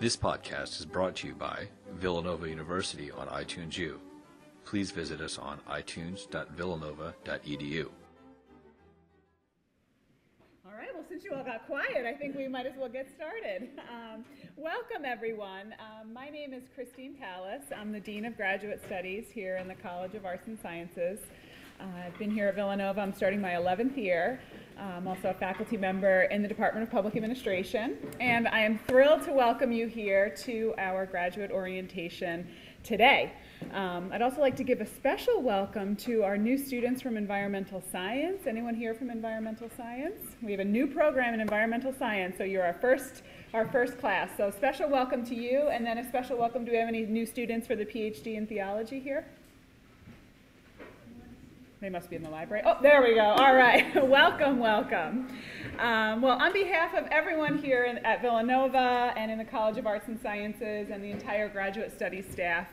This podcast is brought to you by Villanova University on iTunes U. Please visit us on itunes.villanova.edu. All right, well, since you all got quiet, I think we might as well get started. Um, welcome, everyone. Um, my name is Christine Tallis. I'm the Dean of Graduate Studies here in the College of Arts and Sciences. Uh, I've been here at Villanova. I'm starting my 11th year. I'm also a faculty member in the Department of Public Administration, and I am thrilled to welcome you here to our graduate orientation today. Um, I'd also like to give a special welcome to our new students from environmental science. Anyone here from environmental science? We have a new program in environmental science, so you're our first, our first class. So special welcome to you, and then a special welcome. Do we have any new students for the PhD in theology here? They must be in the library. Oh, there we go. All right. welcome, welcome. Um, well, on behalf of everyone here in, at Villanova and in the College of Arts and Sciences and the entire graduate studies staff,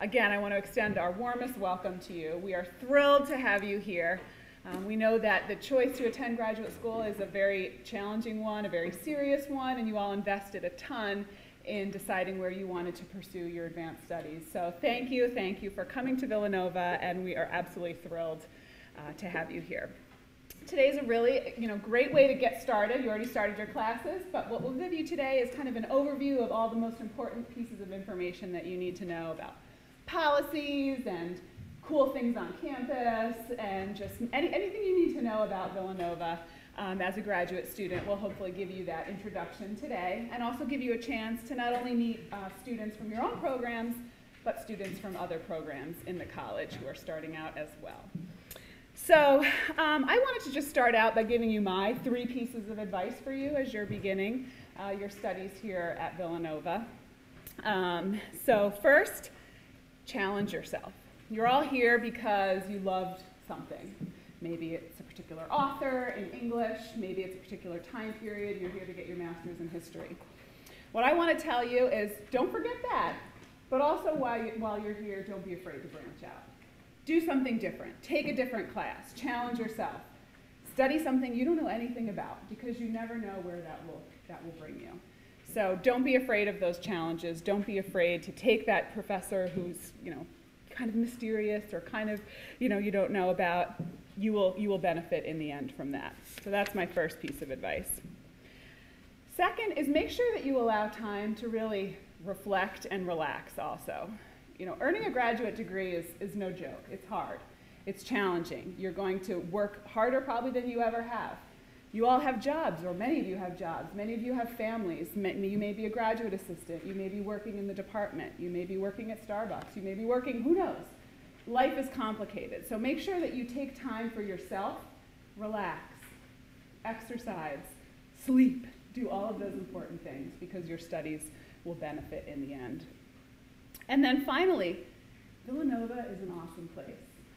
again, I want to extend our warmest welcome to you. We are thrilled to have you here. Um, we know that the choice to attend graduate school is a very challenging one, a very serious one, and you all invested a ton in deciding where you wanted to pursue your advanced studies. So thank you, thank you for coming to Villanova, and we are absolutely thrilled uh, to have you here. Today is a really you know, great way to get started. You already started your classes, but what we'll give you today is kind of an overview of all the most important pieces of information that you need to know about policies and cool things on campus and just any, anything you need to know about Villanova um, as a graduate student will hopefully give you that introduction today and also give you a chance to not only meet uh, students from your own programs, but students from other programs in the college who are starting out as well. So um, I wanted to just start out by giving you my three pieces of advice for you as you're beginning uh, your studies here at Villanova. Um, so first, challenge yourself. You're all here because you loved something. Maybe it's particular author in English, maybe it's a particular time period, you're here to get your master's in history. What I want to tell you is don't forget that, but also while, you, while you're here, don't be afraid to branch out. Do something different, take a different class, challenge yourself. Study something you don't know anything about because you never know where that will, that will bring you. So don't be afraid of those challenges. Don't be afraid to take that professor who's, you know, kind of mysterious or kind of, you know, you don't know about you will, you will benefit in the end from that. So that's my first piece of advice. Second is make sure that you allow time to really reflect and relax also. You know, earning a graduate degree is, is no joke. It's hard. It's challenging. You're going to work harder probably than you ever have. You all have jobs, or many of you have jobs. Many of you have families. You may be a graduate assistant. You may be working in the department. You may be working at Starbucks. You may be working, who knows, life is complicated. So make sure that you take time for yourself, relax, exercise, sleep, do all of those important things because your studies will benefit in the end. And then finally, Villanova is an awesome place.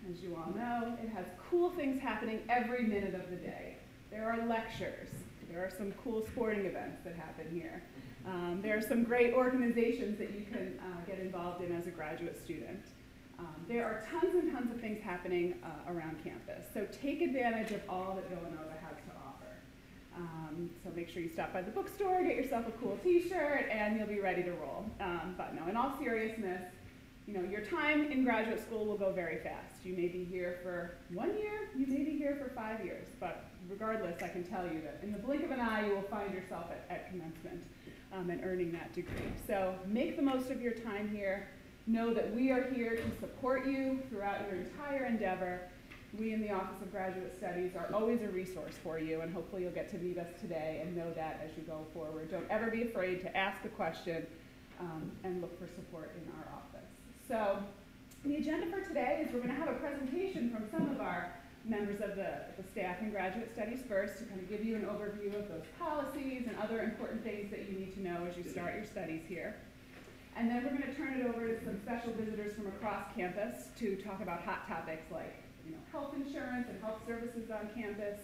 As you all know, it has cool things happening every minute of the day. There are lectures. There are some cool sporting events that happen here. Um, there are some great organizations that you can uh, get involved in as a graduate student. Um, there are tons and tons of things happening uh, around campus. So take advantage of all that Villanova has to offer. Um, so make sure you stop by the bookstore, get yourself a cool t-shirt, and you'll be ready to roll. Um, but no, in all seriousness, you know, your time in graduate school will go very fast. You may be here for one year, you may be here for five years, but regardless, I can tell you that in the blink of an eye, you will find yourself at, at commencement um, and earning that degree. So make the most of your time here. Know that we are here to support you throughout your entire endeavor. We in the Office of Graduate Studies are always a resource for you, and hopefully you'll get to meet us today and know that as you go forward. Don't ever be afraid to ask a question um, and look for support in our office. So the agenda for today is we're going to have a presentation from some of our members of the, the staff in graduate studies first to kind of give you an overview of those policies and other important things that you need to know as you start your studies here. And then we're going to turn it over to some special visitors from across campus to talk about hot topics like you know, health insurance and health services on campus,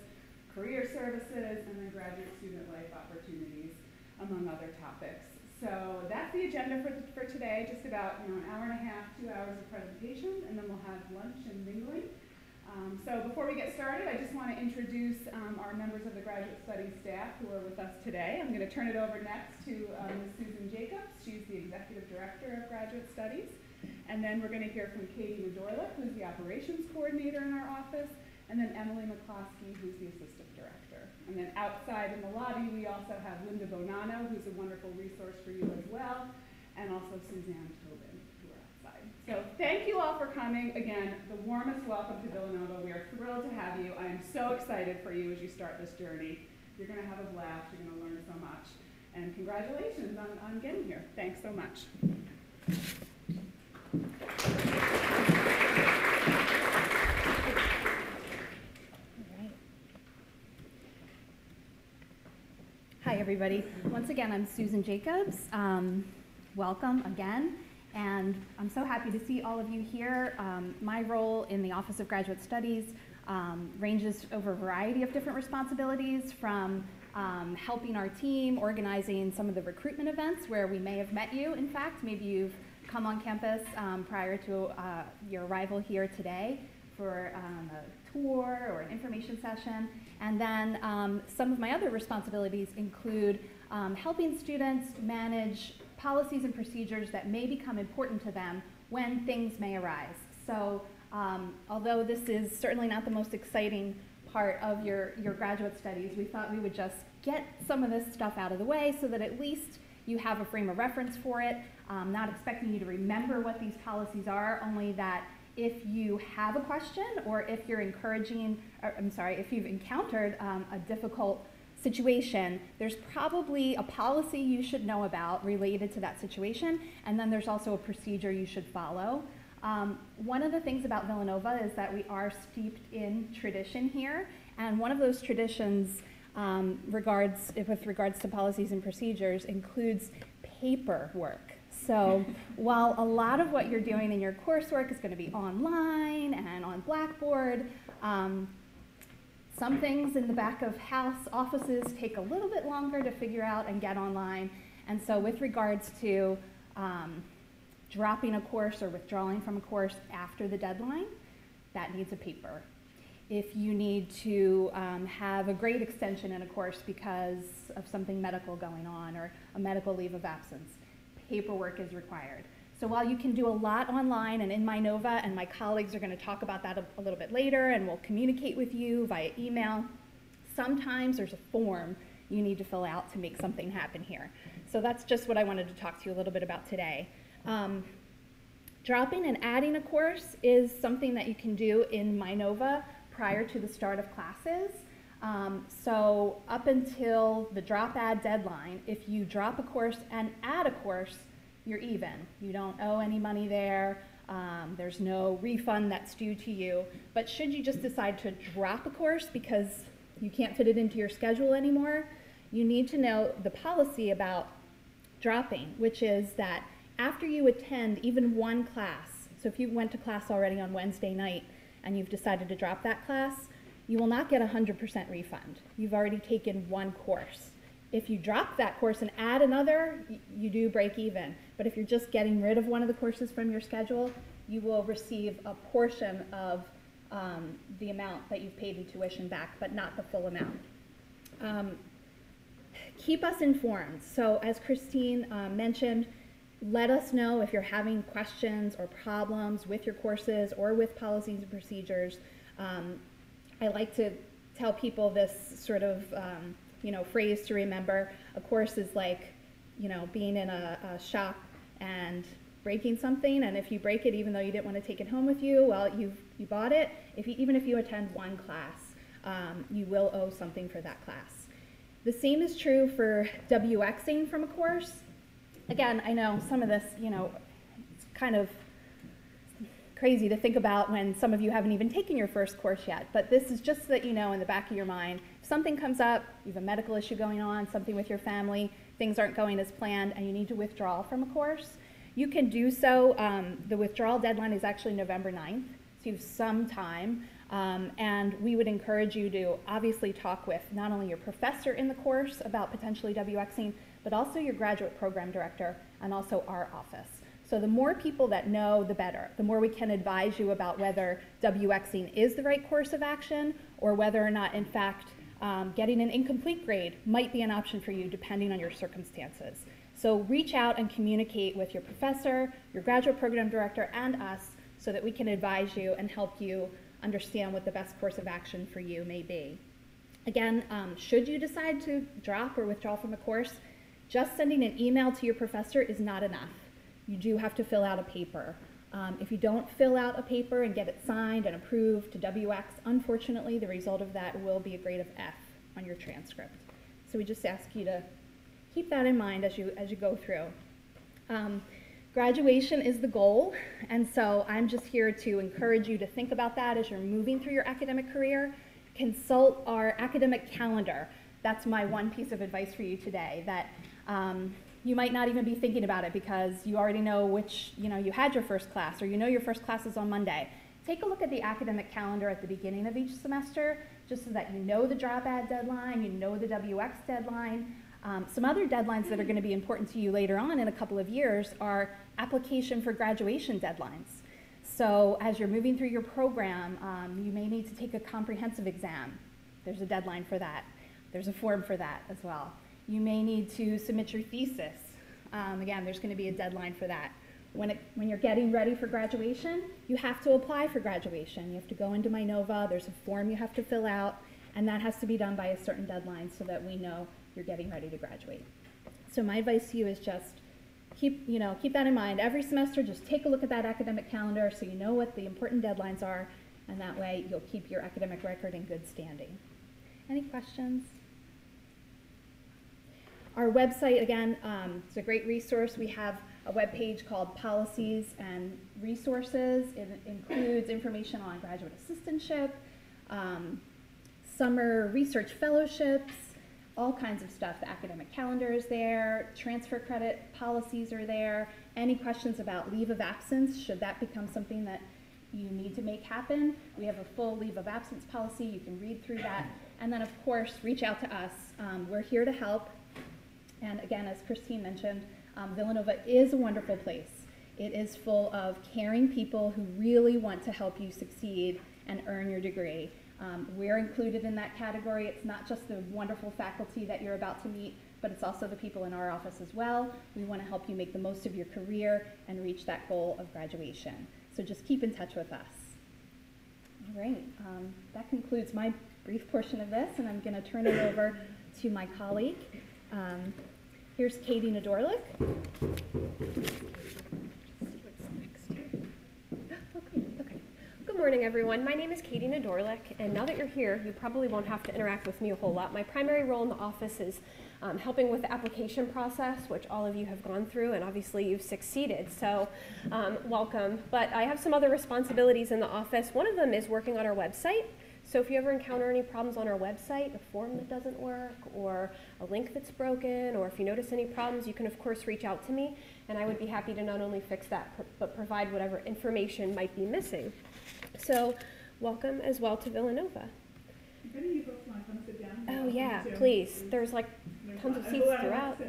career services, and then graduate student life opportunities, among other topics. So that's the agenda for, for today, just about you know, an hour and a half, two hours of presentation, and then we'll have lunch and mingling. Um, so before we get started, I just want to introduce um, our members of the graduate studies staff who are with us today. I'm going to turn it over next to uh, Ms. Susan Jacobs, She's the Executive Director of Graduate Studies. And then we're going to hear from Katie Majorla, who's the Operations Coordinator in our office, and then Emily McCloskey, who's the Assistant Director. And then outside in the lobby, we also have Linda Bonanno, who's a wonderful resource for you as well, and also Suzanne Tobin. So thank you all for coming. Again, the warmest welcome to Villanova. We are thrilled to have you. I am so excited for you as you start this journey. You're going to have a blast. You're going to learn so much. And congratulations on, on getting here. Thanks so much. Hi, everybody. Once again, I'm Susan Jacobs. Um, welcome again. And I'm so happy to see all of you here. Um, my role in the Office of Graduate Studies um, ranges over a variety of different responsibilities from um, helping our team, organizing some of the recruitment events where we may have met you. In fact, maybe you've come on campus um, prior to uh, your arrival here today for um, a tour or an information session. And then um, some of my other responsibilities include helping students manage policies and procedures that may become important to them when things may arise. So um, although this is certainly not the most exciting part of your, your graduate studies, we thought we would just get some of this stuff out of the way so that at least you have a frame of reference for it. Um, not expecting you to remember what these policies are, only that if you have a question or if you're encouraging, or, I'm sorry, if you've encountered um, a difficult situation, there's probably a policy you should know about related to that situation, and then there's also a procedure you should follow. Um, one of the things about Villanova is that we are steeped in tradition here, and one of those traditions um, regards, with regards to policies and procedures includes paperwork. So while a lot of what you're doing in your coursework is going to be online and on Blackboard, um, some things in the back of house offices take a little bit longer to figure out and get online. And so with regards to um, dropping a course or withdrawing from a course after the deadline, that needs a paper. If you need to um, have a grade extension in a course because of something medical going on or a medical leave of absence, paperwork is required. So while you can do a lot online and in MyNova, and my colleagues are going to talk about that a, a little bit later, and we'll communicate with you via email, sometimes there's a form you need to fill out to make something happen here. So that's just what I wanted to talk to you a little bit about today. Um, dropping and adding a course is something that you can do in MyNova prior to the start of classes. Um, so up until the drop add deadline, if you drop a course and add a course, you're even. You don't owe any money there. Um, there's no refund that's due to you. But should you just decide to drop a course because you can't fit it into your schedule anymore, you need to know the policy about dropping, which is that after you attend even one class, so if you went to class already on Wednesday night and you've decided to drop that class, you will not get a 100% refund. You've already taken one course. If you drop that course and add another, you do break even. But if you're just getting rid of one of the courses from your schedule, you will receive a portion of um, the amount that you've paid in tuition back, but not the full amount. Um, keep us informed. So as Christine uh, mentioned, let us know if you're having questions or problems with your courses or with policies and procedures. Um, I like to tell people this sort of um, you know phrase to remember. A course is like you know being in a, a shop and breaking something, and if you break it even though you didn't want to take it home with you, well you you bought it. If you, even if you attend one class, um, you will owe something for that class. The same is true for WXing from a course. Again, I know some of this, you know, it's kind of crazy to think about when some of you haven't even taken your first course yet. But this is just so that you know in the back of your mind, something comes up, you have a medical issue going on, something with your family, things aren't going as planned, and you need to withdraw from a course, you can do so. Um, the withdrawal deadline is actually November 9th, so you have some time. Um, and we would encourage you to obviously talk with not only your professor in the course about potentially WXing, but also your graduate program director and also our office. So the more people that know, the better. The more we can advise you about whether WXing is the right course of action or whether or not, in fact, um, getting an incomplete grade might be an option for you depending on your circumstances. So reach out and communicate with your professor, your graduate program director, and us so that we can advise you and help you understand what the best course of action for you may be. Again, um, should you decide to drop or withdraw from a course, just sending an email to your professor is not enough. You do have to fill out a paper. Um, if you don't fill out a paper and get it signed and approved to WX, unfortunately, the result of that will be a grade of F on your transcript. So we just ask you to keep that in mind as you, as you go through. Um, graduation is the goal, and so I'm just here to encourage you to think about that as you're moving through your academic career. Consult our academic calendar. That's my one piece of advice for you today, that um, you might not even be thinking about it because you already know which, you know, you had your first class or you know your first class is on Monday. Take a look at the academic calendar at the beginning of each semester just so that you know the drop add deadline, you know the WX deadline. Um, some other deadlines that are going to be important to you later on in a couple of years are application for graduation deadlines. So as you're moving through your program, um, you may need to take a comprehensive exam. There's a deadline for that. There's a form for that as well. You may need to submit your thesis. Um, again, there's going to be a deadline for that. When, it, when you're getting ready for graduation, you have to apply for graduation. You have to go into MyNova, there's a form you have to fill out, and that has to be done by a certain deadline so that we know you're getting ready to graduate. So my advice to you is just keep, you know, keep that in mind. Every semester, just take a look at that academic calendar so you know what the important deadlines are, and that way you'll keep your academic record in good standing. Any questions? Our website, again, um, is a great resource. We have a web page called Policies and Resources. It includes information on graduate assistantship, um, summer research fellowships, all kinds of stuff. The academic calendar is there, transfer credit policies are there. Any questions about leave of absence, should that become something that you need to make happen, we have a full leave of absence policy. You can read through that. And then, of course, reach out to us. Um, we're here to help. And again, as Christine mentioned, um, Villanova is a wonderful place. It is full of caring people who really want to help you succeed and earn your degree. Um, we're included in that category. It's not just the wonderful faculty that you're about to meet, but it's also the people in our office as well. We want to help you make the most of your career and reach that goal of graduation. So just keep in touch with us. All right, um, that concludes my brief portion of this, and I'm going to turn it over to my colleague. Um, here's Katie Nadorlik. Good morning, everyone. My name is Katie Nadorlik, and now that you're here, you probably won't have to interact with me a whole lot. My primary role in the office is um, helping with the application process, which all of you have gone through, and obviously you've succeeded, so um, welcome. But I have some other responsibilities in the office. One of them is working on our website. So if you ever encounter any problems on our website, a form that doesn't work, or a link that's broken, or if you notice any problems, you can of course reach out to me, and I would be happy to not only fix that, but provide whatever information might be missing. So welcome as well to Villanova. Oh yeah, please. There's like tons of seats throughout.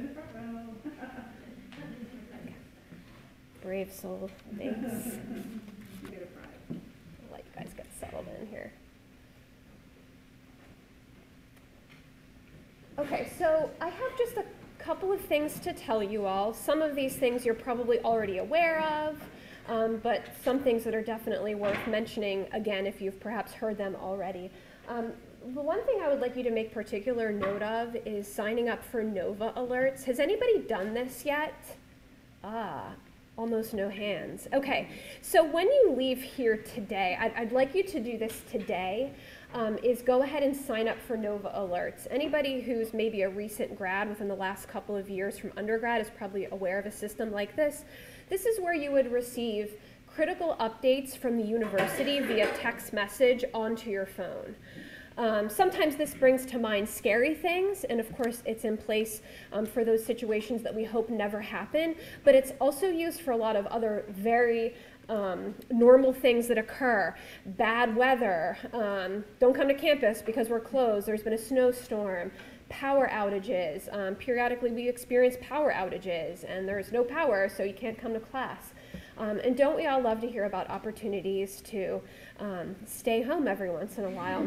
Brave soul. Thanks. Let you guys get settled in here. Okay, so I have just a couple of things to tell you all. Some of these things you're probably already aware of, um, but some things that are definitely worth mentioning again if you've perhaps heard them already. Um, the one thing I would like you to make particular note of is signing up for NOVA alerts. Has anybody done this yet? Ah, almost no hands. Okay, so when you leave here today, I'd, I'd like you to do this today, um, is go ahead and sign up for NOVA alerts. Anybody who's maybe a recent grad within the last couple of years from undergrad is probably aware of a system like this. This is where you would receive critical updates from the university via text message onto your phone. Um, sometimes this brings to mind scary things, and of course, it's in place um, for those situations that we hope never happen, but it's also used for a lot of other very um, normal things that occur. Bad weather, um, don't come to campus because we're closed, there's been a snowstorm, power outages. Um, periodically, we experience power outages, and there's no power, so you can't come to class. Um, and don't we all love to hear about opportunities to um, stay home every once in a while?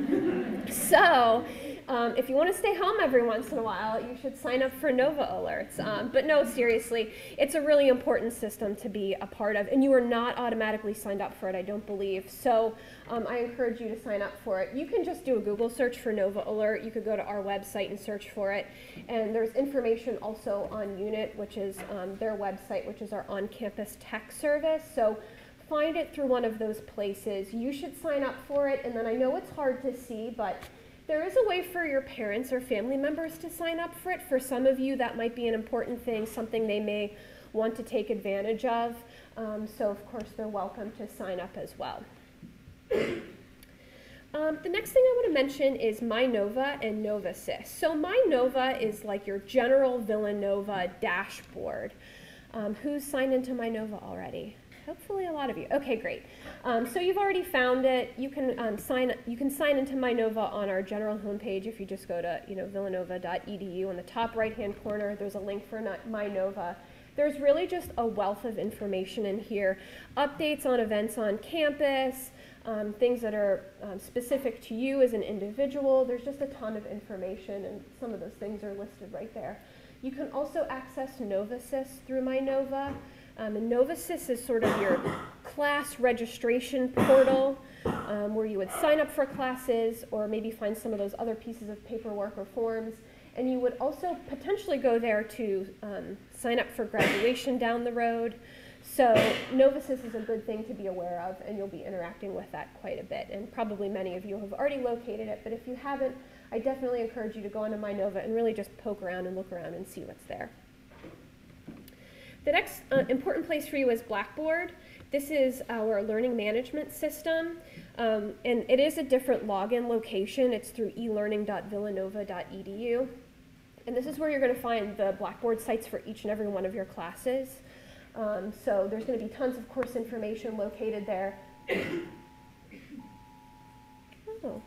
so, um, if you want to stay home every once in a while, you should sign up for Nova Alerts. Um, but no, seriously, it's a really important system to be a part of, and you are not automatically signed up for it, I don't believe. So, um, I encourage you to sign up for it. You can just do a Google search for Nova Alert. You could go to our website and search for it. And there's information also on UNIT, which is um, their website, which is our on campus tech service. So find it through one of those places. You should sign up for it. And then I know it's hard to see, but there is a way for your parents or family members to sign up for it. For some of you, that might be an important thing, something they may want to take advantage of. Um, so, of course, they're welcome to sign up as well. Um, the next thing I want to mention is MyNova and NovaSys. So MyNova is like your general Villanova dashboard. Um, who's signed into MyNova already? Hopefully a lot of you. Okay, great. Um, so you've already found it. You can um, sign. You can sign into MyNova on our general homepage if you just go to you know villanova.edu. On the top right-hand corner, there's a link for MyNova. There's really just a wealth of information in here. Updates on events on campus, um, things that are um, specific to you as an individual. There's just a ton of information, and some of those things are listed right there. You can also access NovaSys through MyNova. Um, and NovaSys is sort of your class registration portal um, where you would sign up for classes or maybe find some of those other pieces of paperwork or forms. And you would also potentially go there to um, sign up for graduation down the road. So NovaSys is a good thing to be aware of, and you'll be interacting with that quite a bit. And probably many of you have already located it, but if you haven't, I definitely encourage you to go onto MyNova and really just poke around and look around and see what's there. The next uh, important place for you is Blackboard. This is our learning management system, um, and it is a different login location. It's through elearning.villanova.edu. And this is where you're going to find the Blackboard sites for each and every one of your classes. Um, so there's going to be tons of course information located there. oh.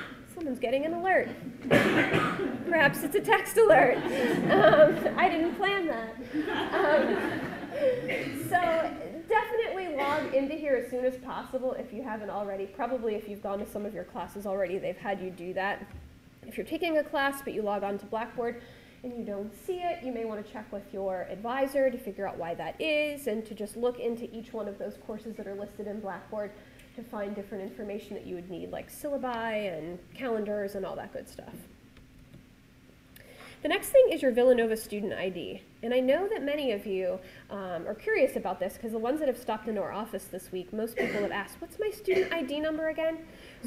Someone's getting an alert. Perhaps it's a text alert. Um, I didn't plan that. Um, so definitely log into here as soon as possible if you haven't already. Probably if you've gone to some of your classes already, they've had you do that. If you're taking a class but you log on to Blackboard, and you don't see it, you may want to check with your advisor to figure out why that is and to just look into each one of those courses that are listed in Blackboard to find different information that you would need, like syllabi and calendars and all that good stuff. The next thing is your Villanova student ID. And I know that many of you um, are curious about this because the ones that have stopped into our office this week, most people have asked, what's my student ID number again?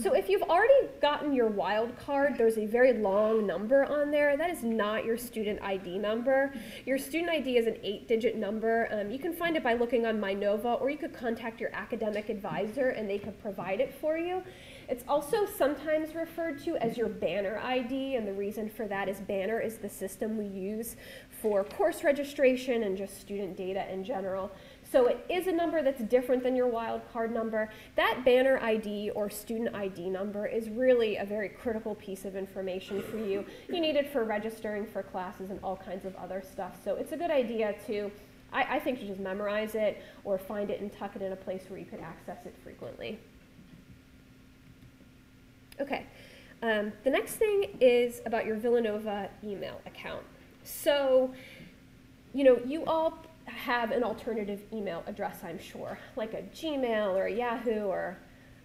So if you've already gotten your wild card, there's a very long number on there. That is not your student ID number. Your student ID is an eight digit number. Um, you can find it by looking on MyNova or you could contact your academic advisor and they could provide it for you. It's also sometimes referred to as your banner ID, and the reason for that is banner is the system we use for course registration and just student data in general. So it is a number that's different than your wildcard number. That banner ID or student ID number is really a very critical piece of information for you. You need it for registering for classes and all kinds of other stuff. So it's a good idea to, I, I think, to just memorize it or find it and tuck it in a place where you could access it frequently. Okay, um, the next thing is about your Villanova email account. So, you know, you all have an alternative email address, I'm sure, like a Gmail or a Yahoo or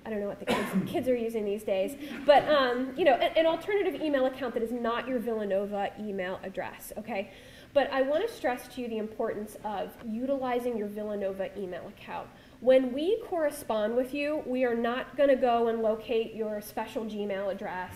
I don't know what the kids, kids are using these days, but um, you know, an, an, alternative email account that is not your Villanova email address, okay? But I want to stress to you the importance of utilizing your Villanova email account. When we correspond with you, we are not going to go and locate your special Gmail address.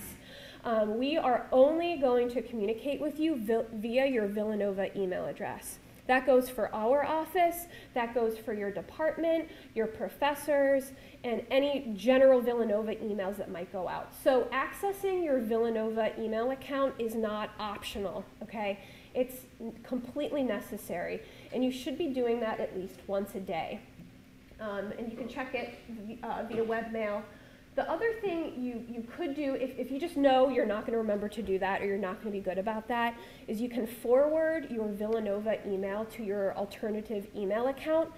Um, we are only going to communicate with you via your Villanova email address. That goes for our office, that goes for your department, your professors, and any general Villanova emails that might go out. So accessing your Villanova email account is not optional, okay? It's completely necessary, and you should be doing that at least once a day. Um, and you can check it uh, via webmail The other thing you, you could do, if, if you just know you're not going to remember to do that or you're not going to be good about that, is you can forward your Villanova email to your alternative email account.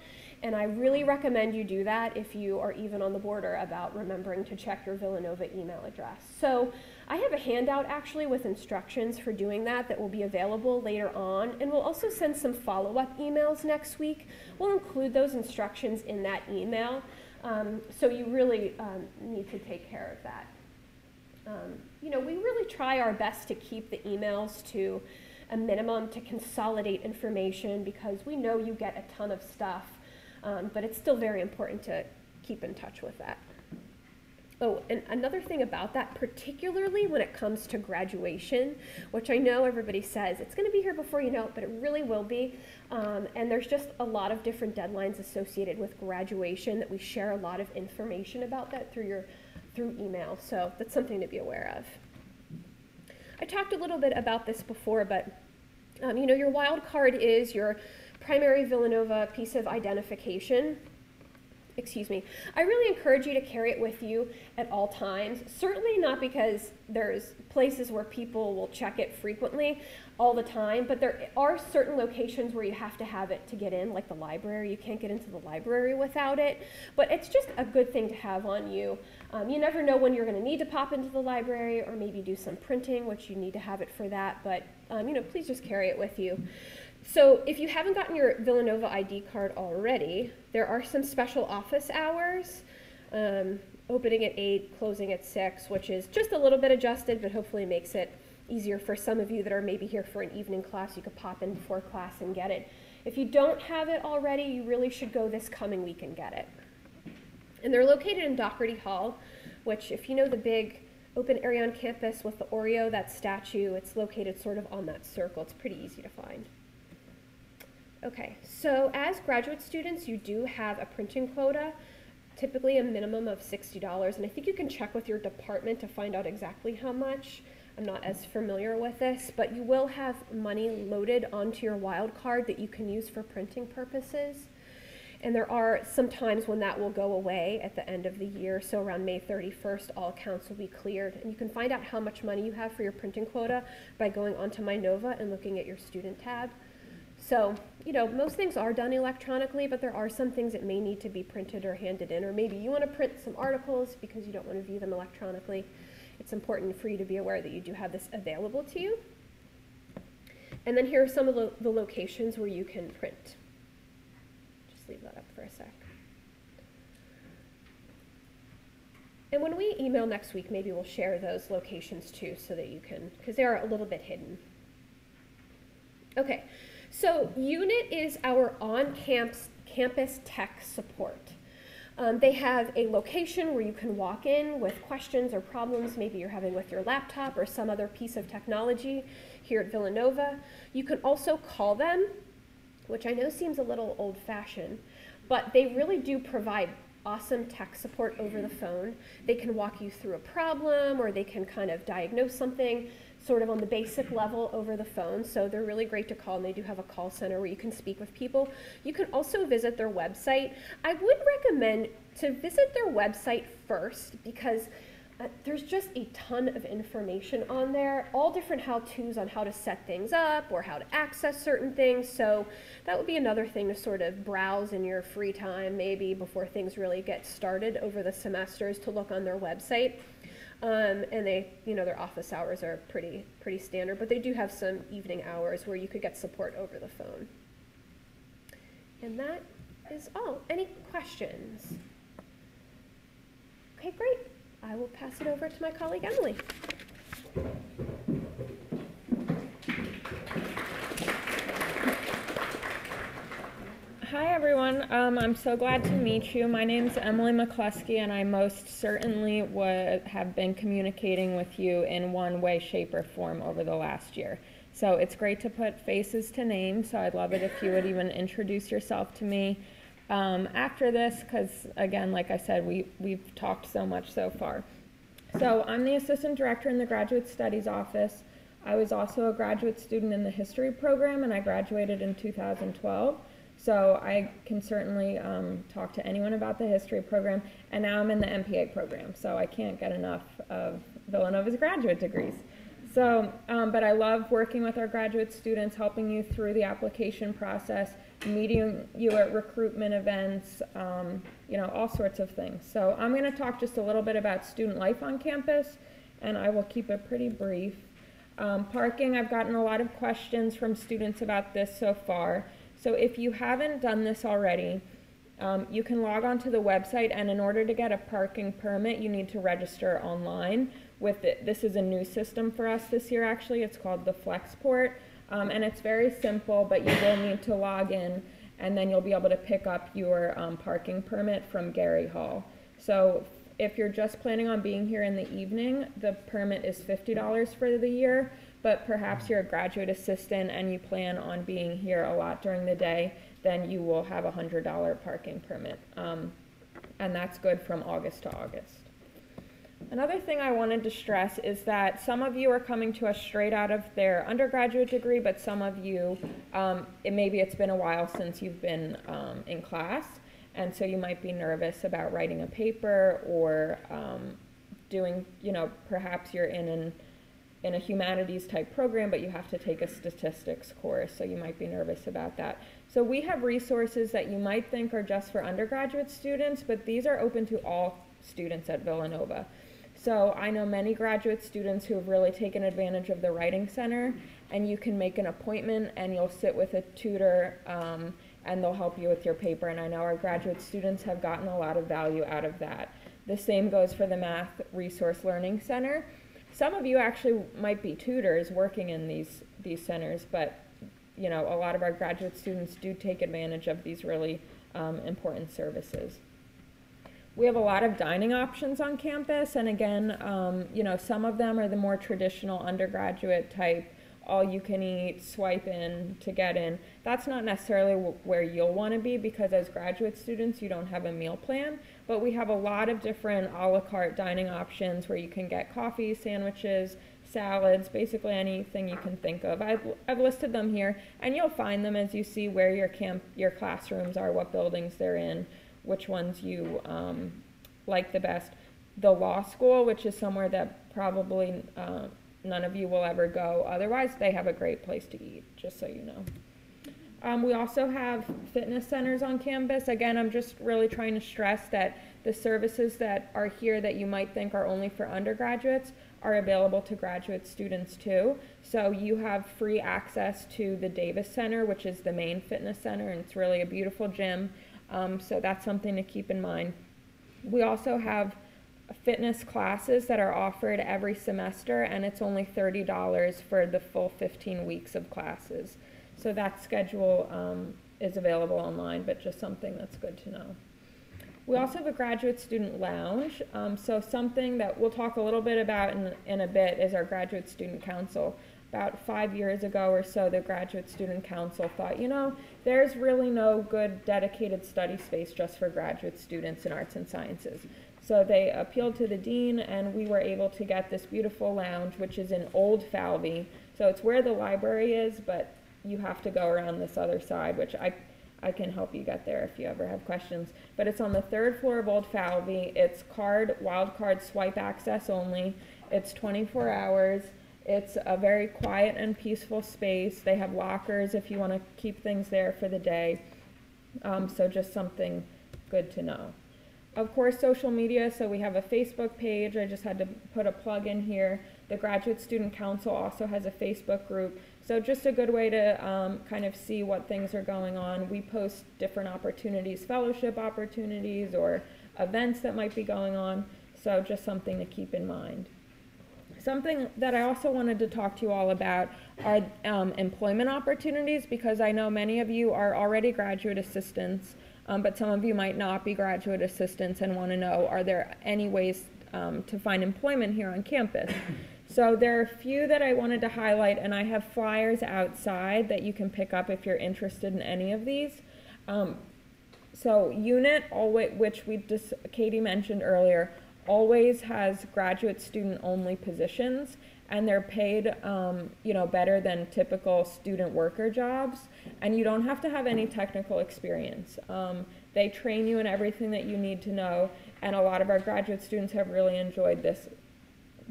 And I really recommend you do that if you are even on the border about remembering to check your Villanova email address. So I have a handout actually with instructions for doing that that will be available later on. And we'll also send some follow up emails next week. We'll include those instructions in that email. Um, so you really um, need to take care of that. Um, you know, we really try our best to keep the emails to a minimum to consolidate information because we know you get a ton of stuff, um, but it's still very important to keep in touch with that. Oh, and another thing about that, particularly when it comes to graduation, which I know everybody says it's going to be here before you know it, but it really will be. Um, and there's just a lot of different deadlines associated with graduation that we share a lot of information about that through your through email. So that's something to be aware of. I talked a little bit about this before, but um, you know, your wild card is your primary Villanova piece of identification excuse me, I really encourage you to carry it with you at all times. Certainly not because there's places where people will check it frequently all the time, but there are certain locations where you have to have it to get in, like the library. You can't get into the library without it, but it's just a good thing to have on you. Um, you never know when you're going to need to pop into the library or maybe do some printing, which you need to have it for that, but um, you know, please just carry it with you. So if you haven't gotten your Villanova ID card already, there are some special office hours, um, opening at 8, closing at 6, which is just a little bit adjusted, but hopefully makes it easier for some of you that are maybe here for an evening class. You could pop in before class and get it. If you don't have it already, you really should go this coming week and get it. And they're located in Dougherty Hall, which if you know the big open area on campus with the Oreo, that statue, it's located sort of on that circle. It's pretty easy to find. Okay, so as graduate students, you do have a printing quota, typically a minimum of $60, and I think you can check with your department to find out exactly how much. I'm not as familiar with this, but you will have money loaded onto your wild card that you can use for printing purposes. And there are some times when that will go away at the end of the year. So around May 31st, all accounts will be cleared. And you can find out how much money you have for your printing quota by going onto MyNova and looking at your student tab. So, you know, most things are done electronically, but there are some things that may need to be printed or handed in, or maybe you want to print some articles because you don't want to view them electronically. It's important for you to be aware that you do have this available to you. And then here are some of the, the locations where you can print. Just leave that up for a sec. And when we email next week, maybe we'll share those locations too so that you can, because they are a little bit hidden. Okay, so UNIT is our on-campus campus tech support. Um, they have a location where you can walk in with questions or problems maybe you're having with your laptop or some other piece of technology here at Villanova. You can also call them, which I know seems a little old-fashioned, but they really do provide awesome tech support over the phone. They can walk you through a problem or they can kind of diagnose something sort of on the basic level over the phone. So they're really great to call, and they do have a call center where you can speak with people. You can also visit their website. I would recommend to visit their website first because uh, there's just a ton of information on there, all different how to's on how to set things up or how to access certain things. So that would be another thing to sort of browse in your free time, maybe before things really get started over the semesters, to look on their website. Um, and they, you know, their office hours are pretty, pretty standard, but they do have some evening hours where you could get support over the phone. And that is all. Any questions? Okay, great. I will pass it over to my colleague Emily. Hi, everyone. Um, I'm so glad to meet you. My name is Emily McCluskey, and I most certainly would have been communicating with you in one way, shape, or form over the last year. So it's great to put faces to names, so I'd love it if you would even introduce yourself to me um, after this, because again, like I said, we, we've talked so much so far. So I'm the Assistant Director in the Graduate Studies Office. I was also a graduate student in the History program, and I graduated in 2012. So I can certainly um, talk to anyone about the history program. And now I'm in the MPA program, so I can't get enough of Villanova's graduate degrees. So, um, but I love working with our graduate students, helping you through the application process, meeting you at recruitment events, um, you know, all sorts of things. So I'm going to talk just a little bit about student life on campus, and I will keep it pretty brief. Um, parking, I've gotten a lot of questions from students about this so far. So if you haven't done this already, um, you can log on to the website, and in order to get a parking permit, you need to register online. With it, this is a new system for us this year. Actually, it's called the FlexPort, um, and it's very simple. But you will need to log in, and then you'll be able to pick up your um, parking permit from Garey Hall. So if you're just planning on being here in the evening, the permit is $50 for the year. But perhaps you're a graduate assistant and you plan on being here a lot during the day, then you will have a $100 parking permit. Um, and that's good from August to August. Another thing I wanted to stress is that some of you are coming to us straight out of their undergraduate degree, but some of you, um, it, maybe it's been a while since you've been um, in class, and so you might be nervous about writing a paper or um, doing, you know, perhaps you're in an in a humanities type program, but you have to take a statistics course, so you might be nervous about that. So we have resources that you might think are just for undergraduate students, but these are open to all students at Villanova. So I know many graduate students who have really taken advantage of the Writing Center, and you can make an appointment and you'll sit with a tutor um, and they'll help you with your paper. And I know our graduate students have gotten a lot of value out of that. The same goes for the Math Resource Learning Center. Some of you actually might be tutors working in these, these centers, but you know, a lot of our graduate students do take advantage of these really um, important services. We have a lot of dining options on campus, and again, um, you know, some of them are the more traditional undergraduate type, all you can eat, swipe in to get in. That's not necessarily where you'll want to be because as graduate students, you don't have a meal plan, but we have a lot of different a la carte dining options where you can get coffee, sandwiches, salads, basically anything you can think of. I've, I've listed them here, and you'll find them as you see where your camp, your classrooms are, what buildings they're in, which ones you um, like the best. The law school, which is somewhere that probably uh, none of you will ever go. Otherwise, they have a great place to eat, just so you know. Um, we also have fitness centers on campus. Again, I'm just really trying to stress that the services that are here that you might think are only for undergraduates are available to graduate students too. So you have free access to the Davis Center, which is the main fitness center, and it's really a beautiful gym. Um, so that's something to keep in mind. We also have fitness classes that are offered every semester, and it's only $30 for the full 15 weeks of classes. So that schedule um, is available online, but just something that's good to know. We also have a graduate student lounge. Um, so something that we'll talk a little bit about in, in a bit is our graduate student council about five years ago or so, the Graduate Student Council thought, you know, there's really no good dedicated study space just for graduate students in arts and sciences. So they appealed to the dean, and we were able to get this beautiful lounge, which is in Old Falvey. So it's where the library is, but you have to go around this other side, which I, I can help you get there if you ever have questions. But it's on the third floor of Old Falvey. It's card, wild card swipe access only. It's 24 hours. It's a very quiet and peaceful space. They have lockers if you want to keep things there for the day. Um, so just something good to know. Of course, social media. So we have a Facebook page. I just had to put a plug in here. The Graduate Student Council also has a Facebook group. So just a good way to um, kind of see what things are going on. We post different opportunities, fellowship opportunities, or events that might be going on. So just something to keep in mind. Something that I also wanted to talk to you all about are um, employment opportunities because I know many of you are already graduate assistants, um, but some of you might not be graduate assistants and want to know are there any ways um, to find employment here on campus? So there are a few that I wanted to highlight, and I have flyers outside that you can pick up if you're interested in any of these. Um, so UNIT, which we just Katie mentioned earlier, always has graduate student only positions and they're paid, um, you know, better than typical student worker jobs, and you don't have to have any technical experience. Um, they train you in everything that you need to know, and a lot of our graduate students have really enjoyed this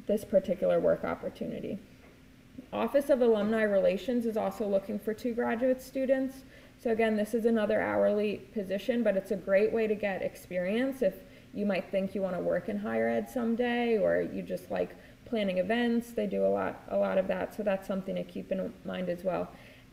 this particular work opportunity. Office of Alumni Relations is also looking for two graduate students. So again, this is another hourly position, but it's a great way to get experience if you might think you want to work in higher ed someday or you just like planning events. They do a lot a lot of that, so that's something to keep in mind as well.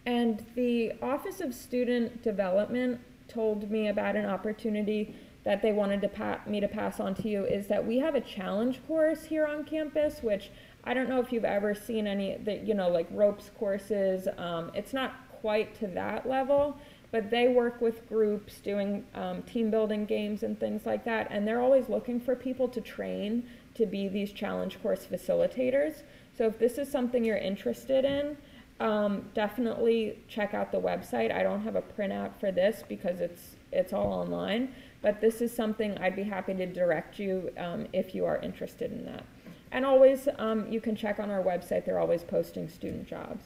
And the Office of Student Development told me about an opportunity that they wanted to pa- me to pass on to you is that we have a challenge course here on campus, which I don't know if you've ever seen any that you know like ropes courses. Um, it's not quite to that level, but they work with groups doing um, team building games and things like that, and they're always looking for people to train to be these challenge course facilitators. So if this is something you're interested in, um, definitely check out the website. I don't have a printout for this because it's it's all online, but this is something I'd be happy to direct you um, if you are interested in that. And always, um, you can check on our website. They're always posting student jobs.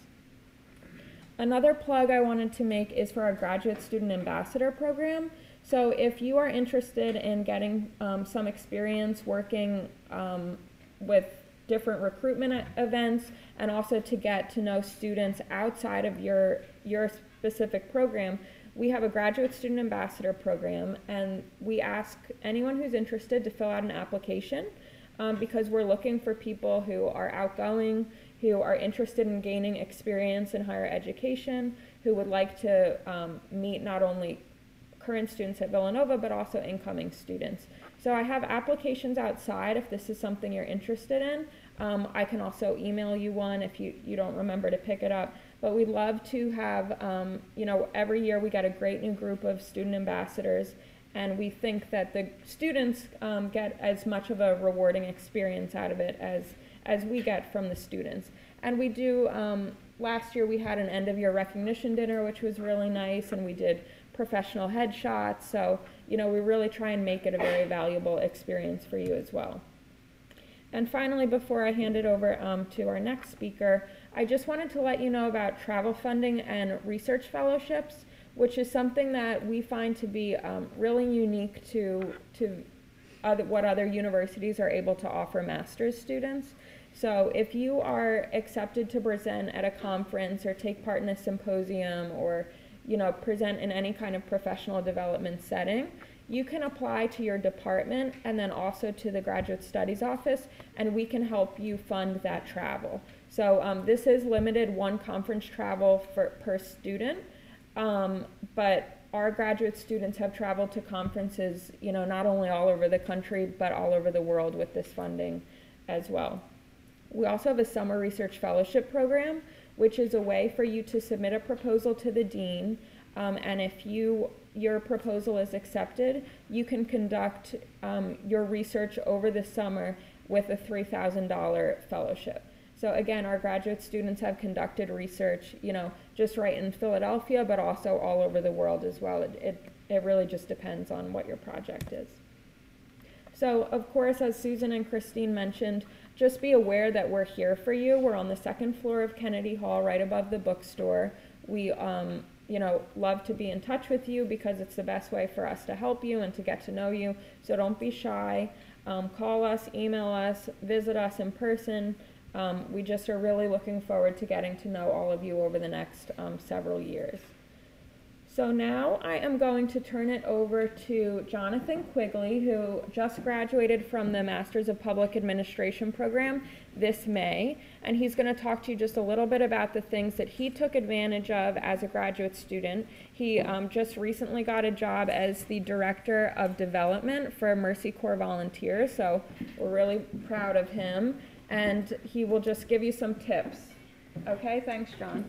Another plug I wanted to make is for our graduate student ambassador program. So if you are interested in getting um, some experience working um, with different recruitment events and also to get to know students outside of your your specific program, we have a graduate student ambassador program and we ask anyone who's interested to fill out an application um, because we're looking for people who are outgoing, who are interested in gaining experience in higher education, who would like to um, meet not only current students at Villanova, but also incoming students. So I have applications outside if this is something you're interested in. Um, I can also email you one if you, you don't remember to pick it up. But we'd love to have, um, you know, every year we get a great new group of student ambassadors and we think that the students um, get as much of a rewarding experience out of it as as we get from the students. And we do. Um, last year we had an end of year recognition dinner, which was really nice, and we did professional headshots. So you know we really try and make it a very valuable experience for you as well. And finally, before I hand it over um, to our next speaker, I just wanted to let you know about travel funding and research fellowships which is something that we find to be um, really unique to, to other, what other universities are able to offer master's students. So if you are accepted to present at a conference or take part in a symposium or you know present in any kind of professional development setting, you can apply to your department and then also to the graduate studies office and we can help you fund that travel. So um, this is limited one conference travel for, per student. Um, but our graduate students have traveled to conferences, you know, not only all over the country, but all over the world with this funding as well. We also have a summer research fellowship program, which is a way for you to submit a proposal to the dean. Um, and if you your proposal is accepted, you can conduct um, your research over the summer with a $3,000 fellowship. So again, our graduate students have conducted research, you know, just right in Philadelphia, but also all over the world as well. It, it, it really just depends on what your project is. So of course, as Susan and Christine mentioned, just be aware that we're here for you. We're on the second floor of Kennedy Hall, right above the bookstore. We, um, you know, love to be in touch with you because it's the best way for us to help you and to get to know you. So don't be shy. Um, call us, email us, visit us in person. Um, we just are really looking forward to getting to know all of you over the next um, several years. So now I am going to turn it over to Jonathan Quigley, who just graduated from the Masters of Public Administration program this May. And he's going to talk to you just a little bit about the things that he took advantage of as a graduate student. He um, just recently got a job as the Director of Development for Mercy Corps Volunteers, so we're really proud of him and he will just give you some tips. Okay, thanks, John.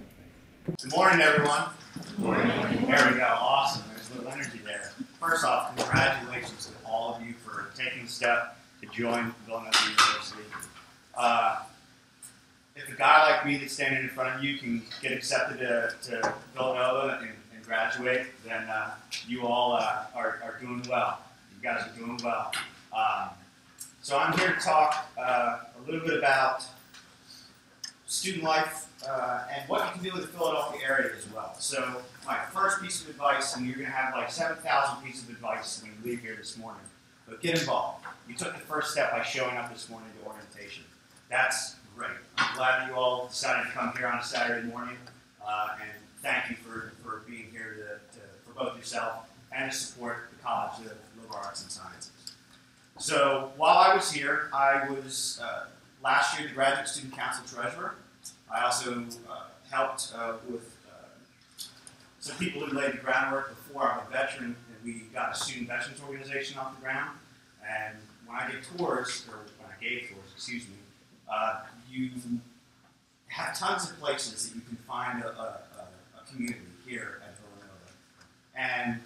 Good morning, everyone. Good morning. There we go. Awesome. There's a little energy there. First off, congratulations to all of you for taking the step to join Villanova University. Uh, if a guy like me that's standing in front of you can get accepted to, to Villanova and, and, graduate, then uh, you all uh, are, are doing well. You guys are doing well. Um, so I'm here to talk uh, a little bit about student life uh, and what you can do with the Philadelphia area as well. So my first piece of advice, and you're going to have like 7,000 pieces of advice when you leave here this morning, but get involved. You took the first step by showing up this morning to orientation. That's great. I'm glad you all decided to come here on a Saturday morning, uh, and thank you for, for being here to, to, for both yourself and to support the College of Liberal Arts and Sciences. So while I was here, I was uh, last year the Graduate Student Council Treasurer. I also uh, helped uh, with uh, some people who laid the groundwork before. I'm a veteran, and we got a student veterans organization off the ground. And when I give tours, or when I gave tours, excuse me, uh, you have tons of places that you can find a, a, a community here at Villanova. And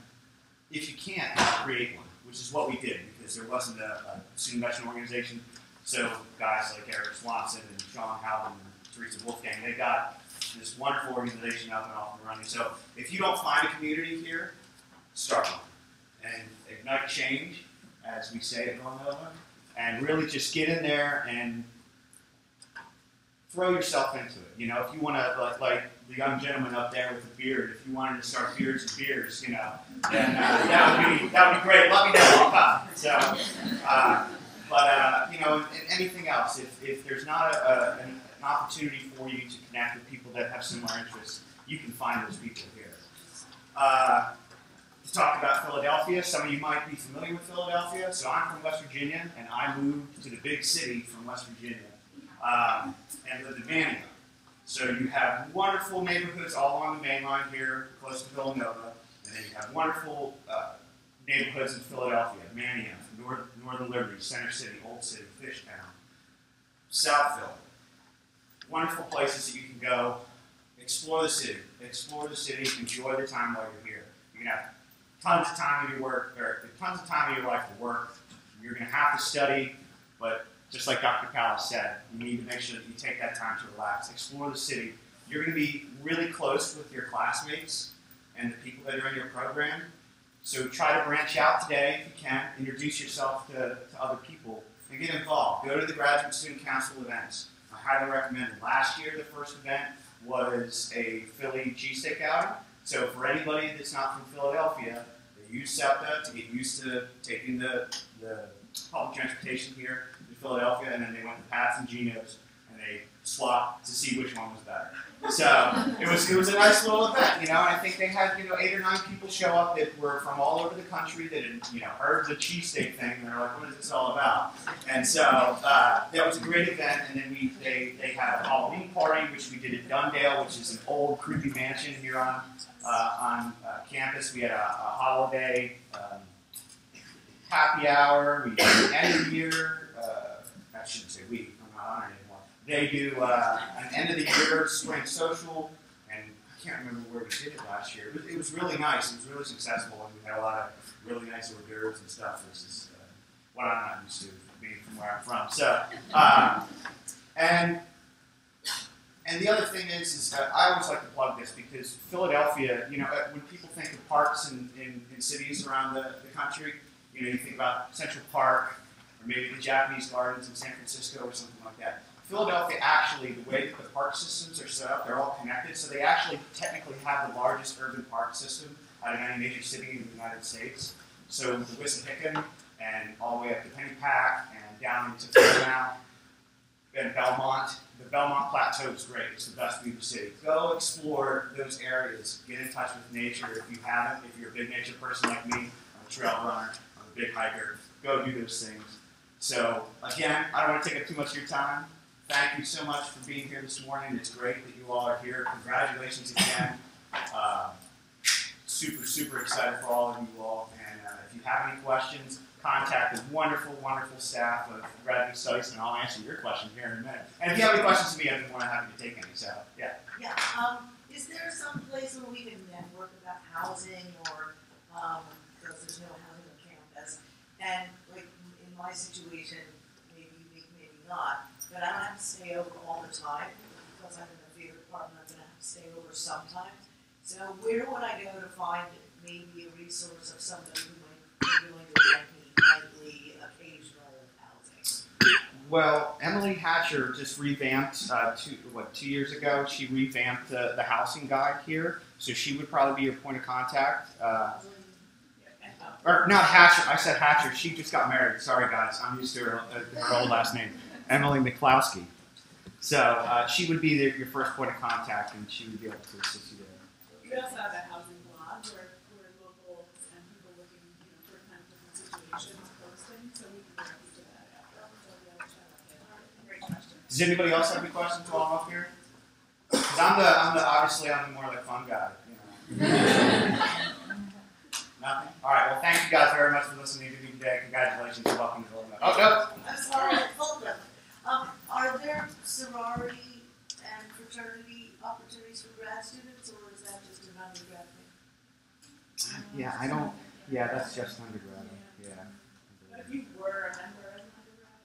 if you can't, create one, which is what we did because there wasn't a, a student veteran organization. So guys like Eric Swanson and Sean Howland and Teresa Wolfgang, they got this wonderful organization up and off and running. So if you don't find a community here, start one and ignite change, as we say at Villanova, and really just get in there and throw yourself into it. You know, if you want to, like, like the young gentleman up there with the beard, if you wanted to start beards and beers, you know, then uh, that would be that would be great. Let me know. So, uh, but uh, you know, anything else, if, if there's not a, a, an, opportunity for you to connect with people that have similar interests, you can find those people here. Uh, to talk about Philadelphia, some of you might be familiar with Philadelphia. So I'm from West Virginia, and I moved to the big city from West Virginia um, and lived in Manayunk. So you have wonderful neighborhoods all along the main line here, close to Villanova, and then you have wonderful uh, neighborhoods in Philadelphia, Manayunk, North, Northern Liberty, Center City, Old City, Fishtown, Southville. Wonderful places that you can go, explore the city, explore the city, enjoy the time while you're here. You're gonna have tons of time in your work, or tons of time in your life to work. You're going to have to study, but just like Dr. Callis said, you need to make sure that you take that time to relax, explore the city. You're going to be really close with your classmates and the people that are in your program. So try to branch out today if you can. Introduce yourself to, to other people and get involved. Go to the Graduate Student Council events. I highly recommend it. Last year, the first event was a Philly cheesesteak outing. So for anybody that's not from Philadelphia, they use SEPTA to get used to taking the, the public transportation here Philadelphia, and then they went to Pat's and Geno's, and they swapped to see which one was better. So it was it was a nice little event, you know. And I think they had you know eight or nine people show up that were from all over the country that had you know heard the cheesesteak thing, and they're like, "What is this all about?" And so uh, that was a great event. And then we they they had a Halloween party, which we did at Dundale, which is an old creepy mansion here on uh, on uh, campus. We had a, a holiday. Um, happy hour. We did end of year I shouldn't say we, I'm not on it anymore. They do uh, an end of the year spring social, and I can't remember where we did it last year. It was, it was really nice. It was really successful, and we had a lot of really nice hors d'oeuvres and stuff. This is uh, what I'm not used to being from where I'm from. So, um, and and the other thing is, is that I always like to plug this because Philadelphia, you know, uh, when people think of parks in, in, in cities around the, the country, you know, you think about Central Park, or maybe the Japanese gardens in San Francisco or something like that. Philadelphia actually, the way that the park systems are set up, they're all connected, so they actually technically have the largest urban park system out of any major city in the United States. So the Wissahickon and all the way up to Pennypack and down into Fairmount and Belmont. The Belmont Plateau is great. It's the best view of the city. Go explore those areas. Get in touch with nature if you haven't. If you're a big nature person like me, I'm a trail runner, I'm a big hiker. Go do those things. So again, I don't want to take up too much of your time. Thank you so much for being here this morning. It's great that you all are here. Congratulations again. Uh, super, super excited for all of you all. And uh, if you have any questions, contact the wonderful, wonderful staff of Graduate Studies, and I'll answer your question here in a minute. And if you have any questions to me, I'd be more than happy to take any. So, yeah. Yeah. Um, is there some place where we can network about housing or um, because there's no housing on campus? And my situation, maybe unique, maybe not, but I don't have to stay over all the time because I'm in the theater department. I'm going to have to stay over sometimes. So where would I go to find maybe a resource of somebody who might be willing to rent me nightly, occasional housing? well, Emily Hatcher just revamped uh, two what two years ago. She revamped the, the housing guide here, so she would probably be your point of contact. Uh, or not Hatcher. I said Hatcher. She just got married. Sorry, guys. I'm used to her, uh, her old last name, Emily McClowski. So uh, she would be the, your first point of contact, and she would be able to assist you there. We also have a housing blog where, where locals and people looking, you know, for kind of different situations posting, so we can direct you to that after. So we have a chat up there. Great question. Does anybody else have any questions while I'm up here? Because I'm the, I'm the, obviously, I'm the more like fun guy. You know. Nothing? All right. Well, thank you guys very much for listening to me today. Congratulations. Welcome to Villanova. Oh, no. I'm sorry, hold on. Um, are there sorority and fraternity opportunities for grad students, or is that just an undergrad thing? Yeah, I don't. Yeah, that's just undergrad. Yeah. But if you were a member as an undergrad,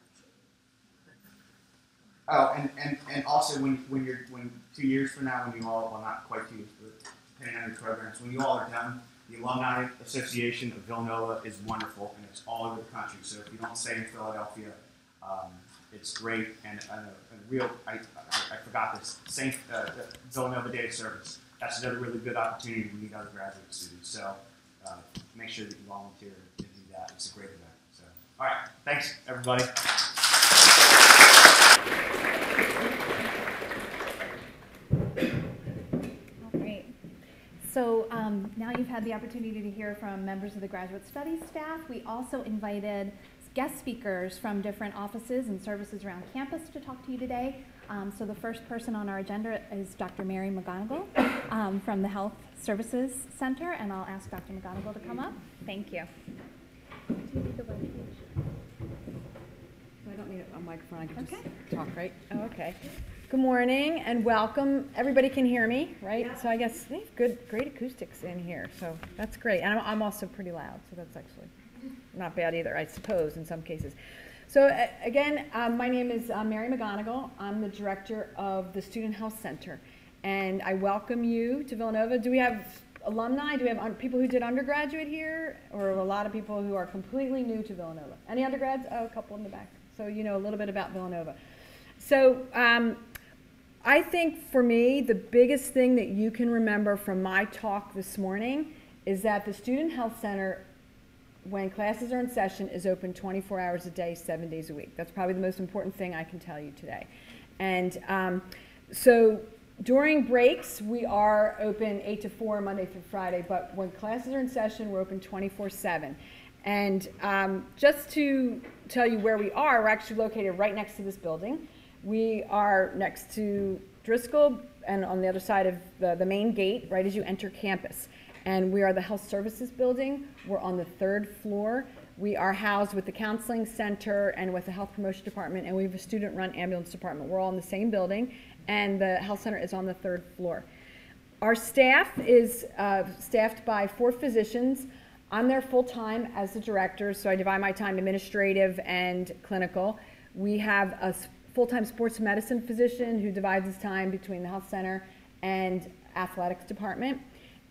Oh, and, and, and also when, when you're when two years from now, when you all well not quite two years, but depending on your programs, when you all are done, the Alumni Association of Villanova is wonderful and it's all over the country. So if you don't stay in Philadelphia, um, it's great and a, a real. I, I, I forgot this. Saint uh, Villanova Day of Service. That's another really good opportunity to meet other graduate students. So uh, make sure that you volunteer to do that. It's a great event. So all right, thanks everybody. All right. So um, now you've had the opportunity to hear from members of the graduate studies staff. We also invited guest speakers from different offices and services around campus to talk to you today. Um, so the first person on our agenda is Dr. Mary McGonigal um, from the Health Services Center, and I'll ask Dr. McGonigal to come up. Thank you. I don't need a microphone, I can just Okay. talk, right? Oh, okay. Good morning and welcome. Everybody can hear me, right? Yeah. So I guess they have good, great acoustics in here, so that's great. And I'm, I'm also pretty loud, so that's actually not bad either, I suppose, in some cases. So a- again, um, my name is uh, Mary McGonigal. I'm the director of the Student Health Center. And I welcome you to Villanova. Do we have alumni? Do we have un- people who did undergraduate here? Or a lot of people who are completely new to Villanova? Any undergrads? Oh, a couple in the back. So you know a little bit about Villanova. So um, I think for me, the biggest thing that you can remember from my talk this morning is that the Student Health Center, when classes are in session, is open 24 hours a day, seven days a week. That's probably the most important thing I can tell you today. And um, so during breaks, we are open 8 to 4, Monday through Friday, but when classes are in session, we're open 24 7. And um, just to tell you where we are, we're actually located right next to this building. We are next to Driscoll and on the other side of the, the main gate, right as you enter campus. And we are the Health Services Building. We're on the third floor. We are housed with the Counseling Center and with the Health Promotion Department, and we have a student run ambulance department. We're all in the same building, and the Health Center is on the third floor. Our staff is uh, staffed by four physicians. I'm there full time as the director, so I divide my time administrative and clinical. We have a full-time sports medicine physician who divides his time between the health center and athletics department.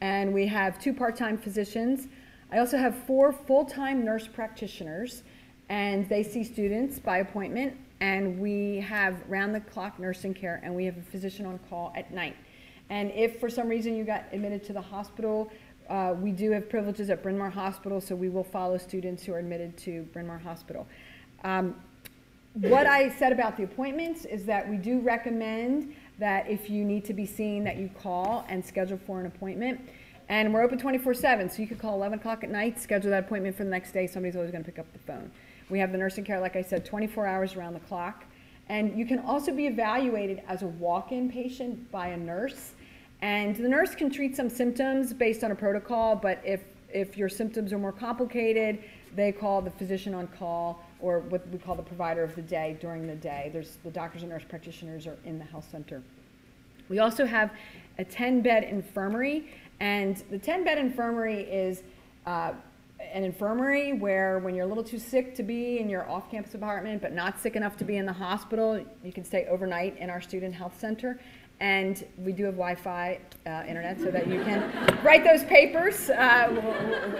And we have two part-time physicians. I also have four full-time nurse practitioners, and they see students by appointment. And we have round-the-clock nursing care, and we have a physician on call at night. And if for some reason you got admitted to the hospital, uh, we do have privileges at Bryn Mawr Hospital, so we will follow students who are admitted to Bryn Mawr Hospital. Um, what I said about the appointments is that we do recommend that if you need to be seen, that you call and schedule for an appointment. And we're open 24/7, so you could call 11 o'clock at night, schedule that appointment for the next day. Somebody's always going to pick up the phone. We have the nursing care, like I said, 24 hours around the clock. And you can also be evaluated as a walk-in patient by a nurse. And the nurse can treat some symptoms based on a protocol, but if, if your symptoms are more complicated, they call the physician on call or what we call the provider of the day during the day. There's the doctors and nurse practitioners are in the health center. We also have a 10 bed infirmary, and the 10 bed infirmary is uh, an infirmary where when you're a little too sick to be in your off campus apartment, but not sick enough to be in the hospital, you can stay overnight in our student health center. And we do have Wi Fi uh, internet so that you can write those papers uh,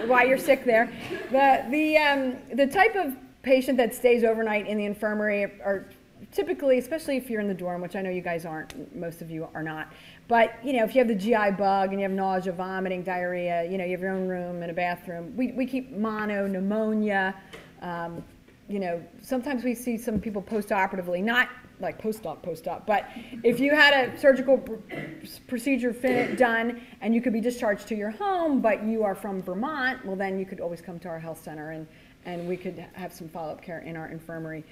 while you're sick there. The, the, um, the type of patient that stays overnight in the infirmary are typically, especially if you're in the dorm, which I know you guys aren't, most of you are not. But you know, if you have the GI bug and you have nausea, vomiting, diarrhea, you know, you have your own room and a bathroom. We, we keep mono, pneumonia. Um, you know, sometimes we see some people post-operatively, not like post-op, post-op, but if you had a surgical pr- procedure done and you could be discharged to your home, but you are from Vermont, well, then you could always come to our health center and, and we could have some follow-up care in our infirmary.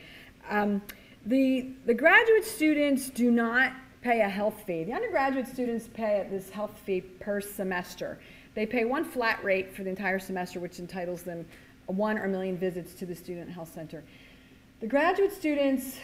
Um, the, the graduate students do not pay a health fee. The undergraduate students pay this health fee per semester. They pay one flat rate for the entire semester, which entitles them one or a million visits to the student health center. The graduate students,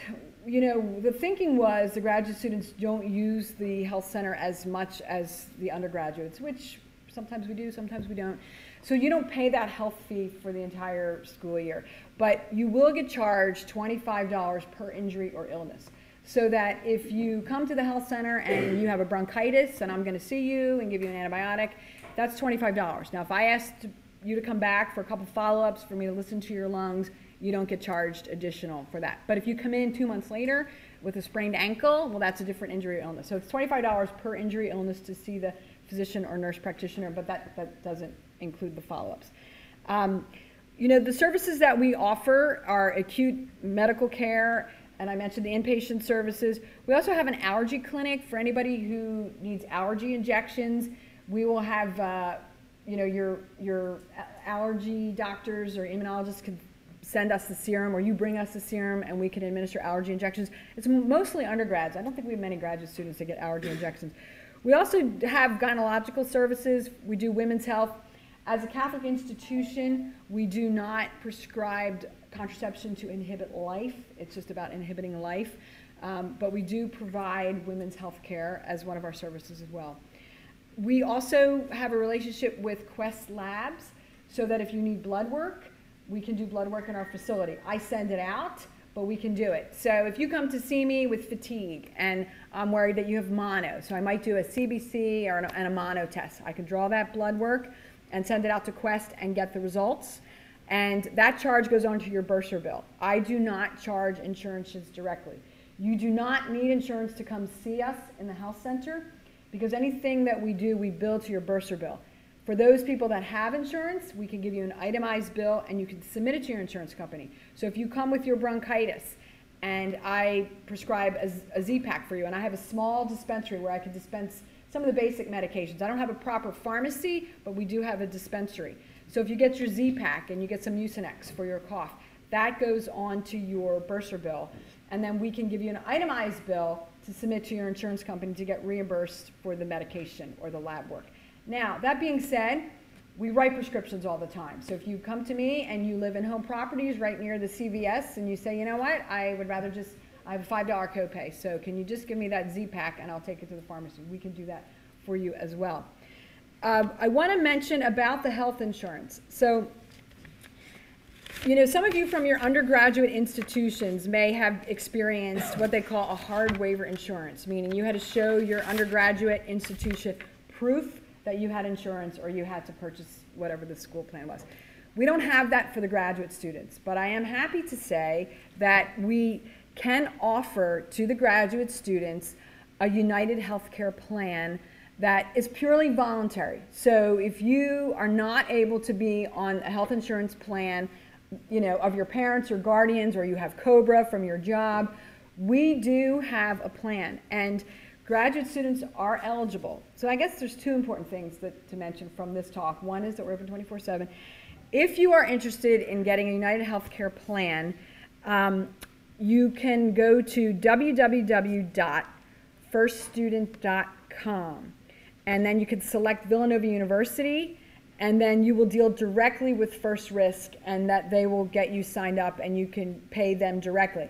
you know, the thinking was the graduate students don't use the health center as much as the undergraduates, which sometimes we do, sometimes we don't. So you don't pay that health fee for the entire school year, but you will get charged $25 per injury or illness. So that if you come to the health center and you have a bronchitis and I'm going to see you and give you an antibiotic, that's $25. Now, if I asked you to come back for a couple follow-ups for me to listen to your lungs, you don't get charged additional for that. But if you come in two months later with a sprained ankle, well, that's a different injury or illness. So it's $25 per injury illness to see the physician or nurse practitioner, but that, that doesn't include the follow-ups. Um, you know, the services that we offer are acute medical care, and I mentioned the inpatient services. We also have an allergy clinic for anybody who needs allergy injections. We will have, uh, you know, your, your allergy doctors or immunologists can send us the serum or you bring us the serum and we can administer allergy injections. It's mostly undergrads. I don't think we have many graduate students that get allergy injections. We also have gynecological services. We do women's health. As a Catholic institution, we do not prescribe contraception to inhibit life. It's just about inhibiting life. Um, but we do provide women's health care as one of our services as well. We also have a relationship with Quest Labs so that if you need blood work, we can do blood work in our facility. I send it out, but we can do it. So if you come to see me with fatigue and I'm worried that you have mono, so I might do a CBC or an, and a mono test. I can draw that blood work and send it out to Quest and get the results. And that charge goes onto your bursar bill. I do not charge insurances directly. You do not need insurance to come see us in the health center because anything that we do, we bill to your bursar bill. For those people that have insurance, we can give you an itemized bill and you can submit it to your insurance company. So if you come with your bronchitis and I prescribe a, a Z-Pak for you and I have a small dispensary where I can dispense some of the basic medications. I don't have a proper pharmacy, but we do have a dispensary. So if you get your Z-Pak and you get some Mucinex for your cough, that goes on to your bursar bill. And then we can give you an itemized bill to submit to your insurance company to get reimbursed for the medication or the lab work. Now, that being said, we write prescriptions all the time. So if you come to me and you live in home properties right near the CVS and you say, you know what, I would rather just, I have a $5 copay, so can you just give me that Z-Pak and I'll take it to the pharmacy. We can do that for you as well. Uh, I want to mention about the health insurance. So, you know, some of you from your undergraduate institutions may have experienced what they call a hard waiver insurance, meaning you had to show your undergraduate institution proof that you had insurance or you had to purchase whatever the school plan was. We don't have that for the graduate students, but I am happy to say that we can offer to the graduate students a United Healthcare plan that is purely voluntary. So if you are not able to be on a health insurance plan, you know, of your parents or guardians, or you have COBRA from your job, we do have a plan. And Graduate students are eligible. So I guess there's two important things that, to mention from this talk. One is that we're open 24-7. If you are interested in getting a United Healthcare plan, um, you can go to www.firststudent.com and then you can select Villanova University and then you will deal directly with First Risk and that they will get you signed up and you can pay them directly.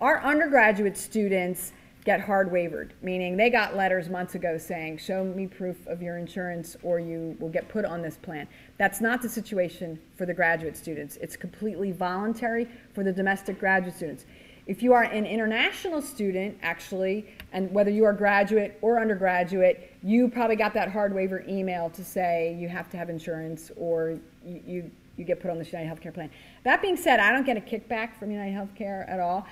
Our undergraduate students get hard waivered, meaning they got letters months ago saying, show me proof of your insurance or you will get put on this plan. That's not the situation for the graduate students. It's completely voluntary for the domestic graduate students. If you are an international student, actually, and whether you are graduate or undergraduate, you probably got that hard waiver email to say you have to have insurance or you, you, you get put on the United Healthcare plan. That being said, I don't get a kickback from United Healthcare at all.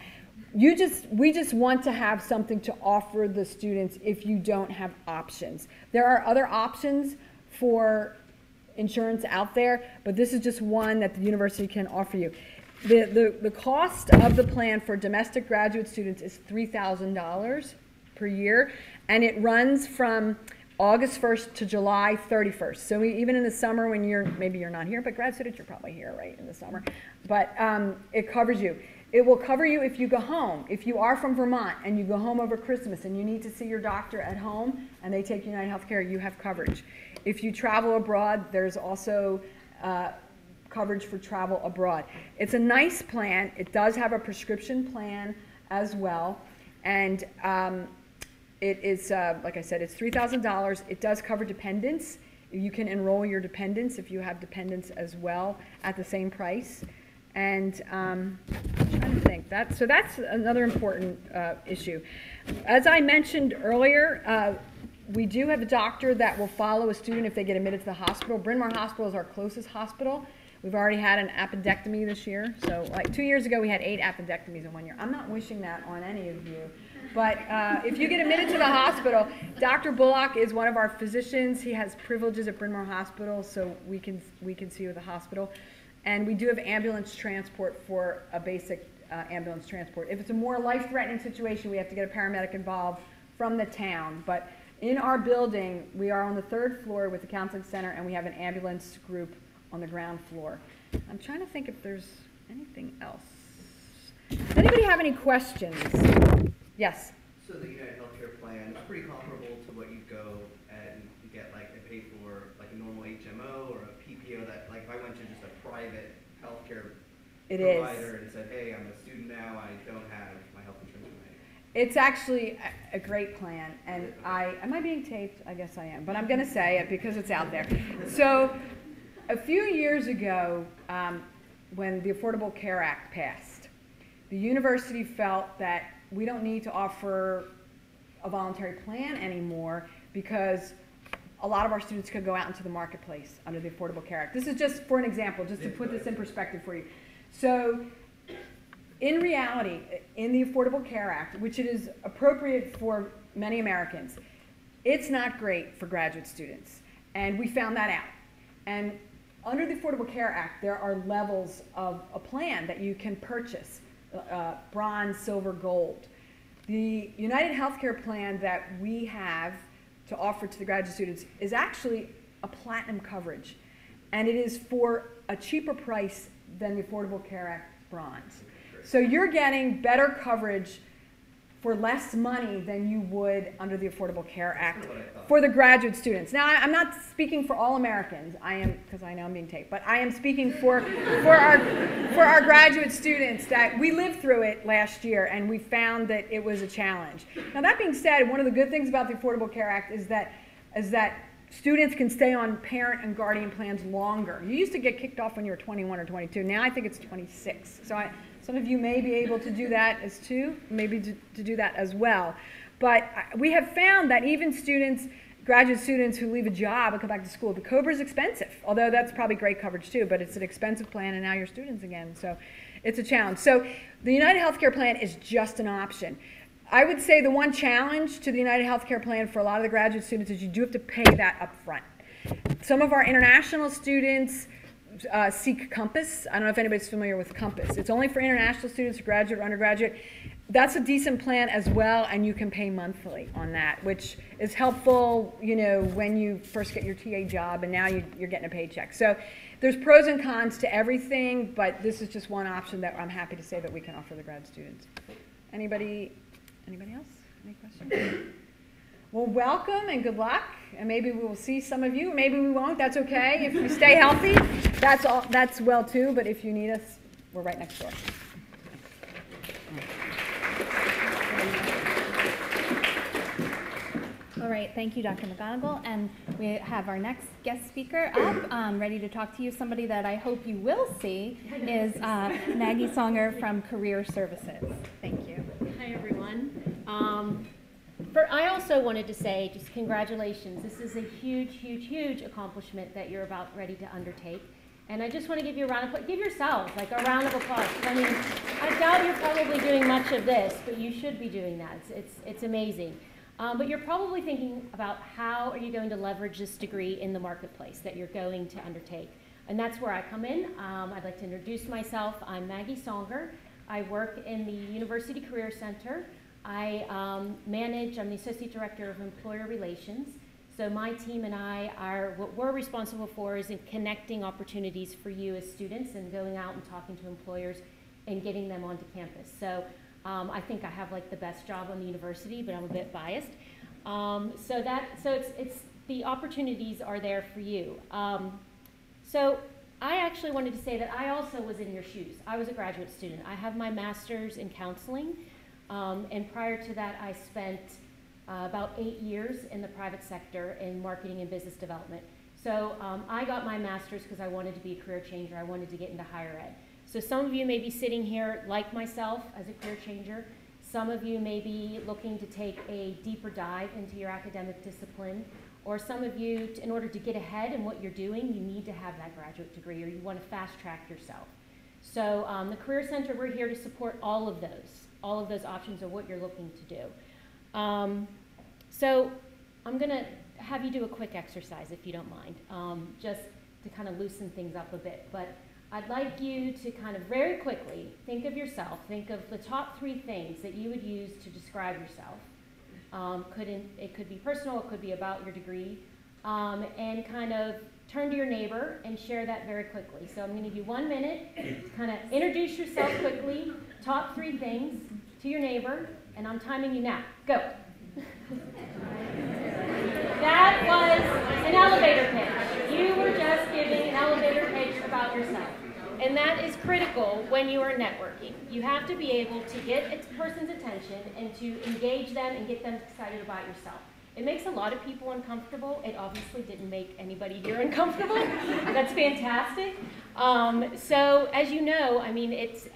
You just, we just want to have something to offer the students if you don't have options. There are other options for insurance out there, but this is just one that the university can offer you. The, the, the cost of the plan for domestic graduate students is $3,000 per year, and it runs from August 1st to July 31st. So even in the summer when you're, maybe you're not here, but grad students, you're probably here, right, in the summer. But um, it covers you. It will cover you if you go home. If you are from Vermont and you go home over Christmas and you need to see your doctor at home and they take United Healthcare, you have coverage. If you travel abroad, there's also uh, coverage for travel abroad. It's a nice plan. It does have a prescription plan as well. And um, it is, uh, like I said, it's $3,000. It does cover dependents. You can enroll your dependents if you have dependents as well at the same price. And um, I'm trying to think that so that's another important uh, issue. As I mentioned earlier, uh, we do have a doctor that will follow a student if they get admitted to the hospital. Bryn Mawr Hospital is our closest hospital. We've already had an appendectomy this year. So, like two years ago, we had eight appendectomies in one year. I'm not wishing that on any of you. But uh, if you get admitted to the hospital, Dr. Bullock is one of our physicians. He has privileges at Bryn Mawr Hospital, so we can, we can see you at the hospital. And we do have ambulance transport for a basic uh, ambulance transport. If it's a more life-threatening situation, we have to get a paramedic involved from the town. But in our building, we are on the third floor with the counseling center, and we have an ambulance group on the ground floor. I'm trying to think if there's anything else. Does anybody have any questions? Yes. So the United Healthcare plan is pretty comparable to what you go and you get like and pay for like a normal HMO or a PPO that like if I went to just a private healthcare It is. provider and said, hey, I'm a student now, I don't have my health insurance. It's actually a, a great plan, and I, am I being taped? I guess I am, but I'm gonna say it because it's out there. So, a few years ago, um, when the Affordable Care Act passed, the university felt that we don't need to offer a voluntary plan anymore because a lot of our students could go out into the marketplace under the Affordable Care Act. This is just for an example, just to put this in perspective for you. So, in reality, in the Affordable Care Act, which it is appropriate for many Americans, it's not great for graduate students. And we found that out. And under the Affordable Care Act, there are levels of a plan that you can purchase uh, bronze, silver, gold. The United Healthcare plan that we have to offer to the graduate students is actually a platinum coverage. And it is for a cheaper price than the Affordable Care Act bronze. So you're getting better coverage for less money than you would under the Affordable Care Act for the graduate students. Now, I- I'm not speaking for all Americans. I am, because I know I'm being taped, but I am speaking for, for, our, for our graduate students that we lived through it last year and we found that it was a challenge. Now, that being said, one of the good things about the Affordable Care Act is that, is that students can stay on parent and guardian plans longer. You used to get kicked off when you were 21 or 22. Now I think it's 26. So I, some of you may be able to do that as too, maybe to, to do that as well. But we have found that even students, graduate students who leave a job and come back to school, the COBRA is expensive. Although that's probably great coverage too, but it's an expensive plan and now you're students again. So it's a challenge. So the United Healthcare plan is just an option. I would say the one challenge to the United Healthcare plan for a lot of the graduate students is you do have to pay that up front. Some of our international students uh, seek Compass. I don't know if anybody's familiar with Compass. It's only for international students, graduate or undergraduate. That's a decent plan as well, and you can pay monthly on that, which is helpful, you know, when you first get your TA job and now you, you're getting a paycheck. So there's pros and cons to everything, but this is just one option that I'm happy to say that we can offer the grad students. Anybody, anybody else? Any questions? Well, welcome and good luck, and maybe we will see some of you. Maybe we won't. That's okay. If you stay healthy, that's all. That's well too. But if you need us, we're right next door. All right, thank you, Dr. McGonigal. And we have our next guest speaker up, um, ready to talk to you. Somebody that I hope you will see is uh, Maggie Songer from Career Services. Thank you. Hi, everyone. Um, for, I also wanted to say just congratulations. This is a huge, huge, huge accomplishment that you're about ready to undertake. And I just want to give you a round of applause. Give yourselves like a round of applause. I mean, I doubt you're probably doing much of this, but you should be doing that. It's, it's, it's amazing. Um, but you're probably thinking about how are you going to leverage this degree in the marketplace that you're going to undertake. And that's where I come in. Um, I'd like to introduce myself. I'm Maggie Songer. I work in the University Career Center. I um, manage, I'm the Associate Director of Employer Relations. So my team and I are, what we're responsible for is in connecting opportunities for you as students and going out and talking to employers and getting them onto campus. So um, I think I have like the best job on the university, but I'm a bit biased. Um, so that, so it's, it's, the opportunities are there for you. Um, so I actually wanted to say that I also was in your shoes. I was a graduate student. I have my master's in counseling, um, and prior to that, I spent uh, about eight years in the private sector in marketing and business development. So um, I got my master's because I wanted to be a career changer. I wanted to get into higher ed. So some of you may be sitting here like myself as a career changer. Some of you may be looking to take a deeper dive into your academic discipline. Or some of you, in order to get ahead in what you're doing, you need to have that graduate degree or you want to fast track yourself. So um, the Career Center, we're here to support all of those, all of those options of what you're looking to do. Um, so I'm going to have you do a quick exercise, if you don't mind, um, just to kind of loosen things up a bit. But I'd like you to kind of very quickly think of yourself, think of the top three things that you would use to describe yourself. Um, could in, it could be personal, it could be about your degree, um, and kind of turn to your neighbor and share that very quickly. So I'm going to give you one minute to kind of introduce yourself quickly, top three things to your neighbor, and I'm timing you now. Go. that was an elevator pitch. You were just giving an elevator pitch about yourself. And that is critical when you are networking. You have to be able to get a person's attention and to engage them and get them excited about yourself. It makes a lot of people uncomfortable. It obviously didn't make anybody here uncomfortable. That's fantastic. Um, so as you know, I mean, it's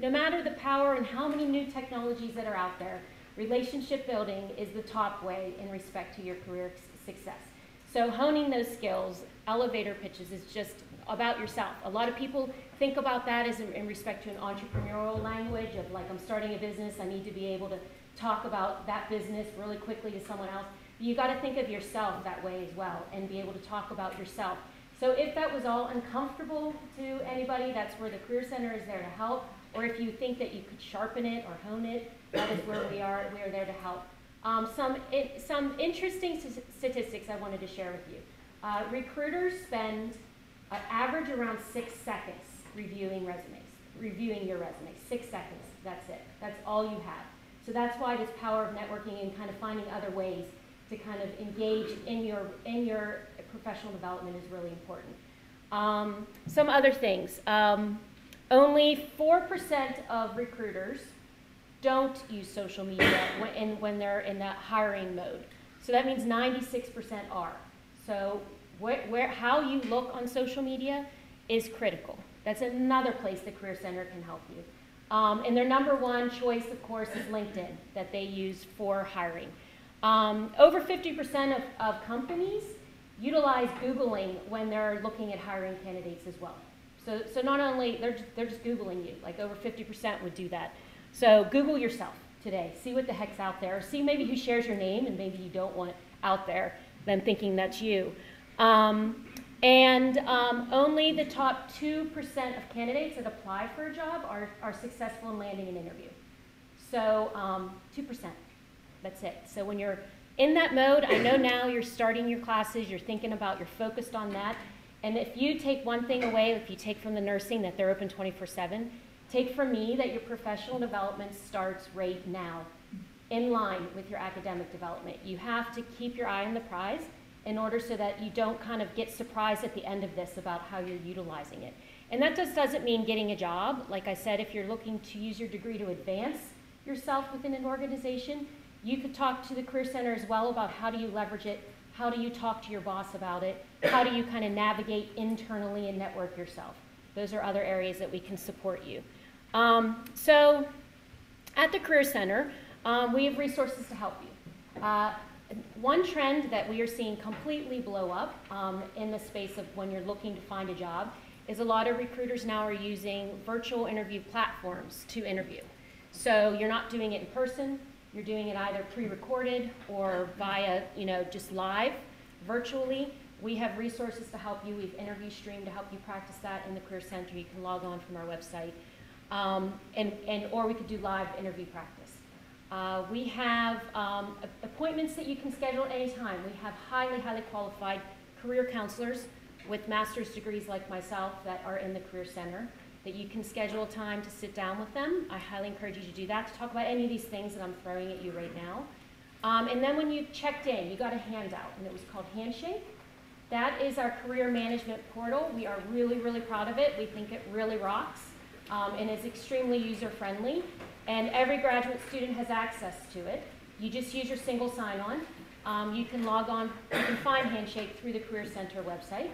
no matter the power and how many new technologies that are out there, relationship building is the top way in respect to your career success. So honing those skills, elevator pitches is just about yourself. A lot of people think about that as in, respect to an entrepreneurial language of like I'm starting a business, I need to be able to talk about that business really quickly to someone else. You got to think of yourself that way as well and be able to talk about yourself. So if that was all uncomfortable to anybody, that's where the Career Center is there to help. Or if you think that you could sharpen it or hone it, that is where we are. We are there to help. Um, some, it, some interesting statistics I wanted to share with you. Uh, recruiters spend an average around six seconds reviewing resumes, reviewing your resume. Six seconds, that's it. That's all you have. So that's why this power of networking and kind of finding other ways to kind of engage in your, in your professional development is really important. Um, some other things. Um, only 4% of recruiters don't use social media when, when they're in that hiring mode. So that means 96% are. So where, how you look on social media is critical. That's another place the Career Center can help you. Um, and their number one choice, of course, is LinkedIn that they use for hiring. Um, over 50% of, of companies utilize Googling when they're looking at hiring candidates as well. So, so not only, they're, they're just Googling you, like over 50% would do that. So Google yourself today. See what the heck's out there. See maybe who shares your name and maybe you don't want out there, them thinking that's you. Um, and um, only the top 2% of candidates that apply for a job are, are successful in landing an interview. So um, 2%, that's it. So when you're in that mode, I know now you're starting your classes, you're thinking about, you're focused on that. And if you take one thing away, if you take from the nursing that they're open 24 7, take from me that your professional development starts right now, in line with your academic development. You have to keep your eye on the prize in order so that you don't kind of get surprised at the end of this about how you're utilizing it. And that just doesn't mean getting a job. Like I said, if you're looking to use your degree to advance yourself within an organization, you could talk to the Career Center as well about how do you leverage it, how do you talk to your boss about it, how do you kind of navigate internally and network yourself. Those are other areas that we can support you. Um, so at the Career Center, Um, we have resources to help you. Uh, one trend that we are seeing completely blow up um, in the space of when you're looking to find a job is a lot of recruiters now are using virtual interview platforms to interview. So you're not doing it in person, you're doing it either pre-recorded or via, you know, just live, virtually. We have resources to help you. We've InterviewStream to help you practice that in the Career Center. You can log on from our website. Um, and, and, or we could do live interview practice. Uh, we have um, appointments that you can schedule anytime. We have highly, highly qualified career counselors with master's degrees like myself that are in the Career Center that you can schedule time to sit down with them. I highly encourage you to do that, to talk about any of these things that I'm throwing at you right now. Um, and then when you checked in, you got a handout, and it was called Handshake. That is our career management portal. We are really, really proud of it. We think it really rocks um, and is extremely user-friendly. And every graduate student has access to it. You just use your single sign-on. Um, you can log on, you can find Handshake through the Career Center website.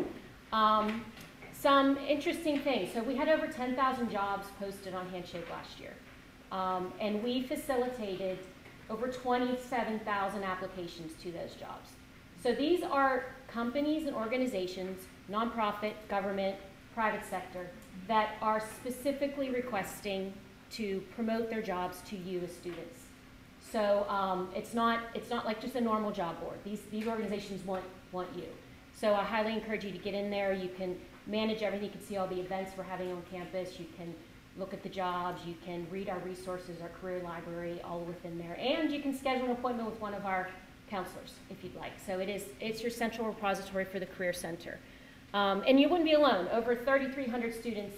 Some interesting things. So we had over 10,000 jobs posted on Handshake last year. Um, and we facilitated over 27,000 applications to those jobs. So these are companies and organizations, nonprofit, government, private sector, that are specifically requesting to promote their jobs to you as students. So um, it's not it's not like just a normal job board. These these organizations want want you. So I highly encourage you to get in there. You can manage everything. You can see all the events we're having on campus. You can look at the jobs. You can read our resources, our career library, all within there. And you can schedule an appointment with one of our counselors if you'd like. So it is it's your central repository for the Career Center. Um, and you wouldn't be alone. Over 3,300 students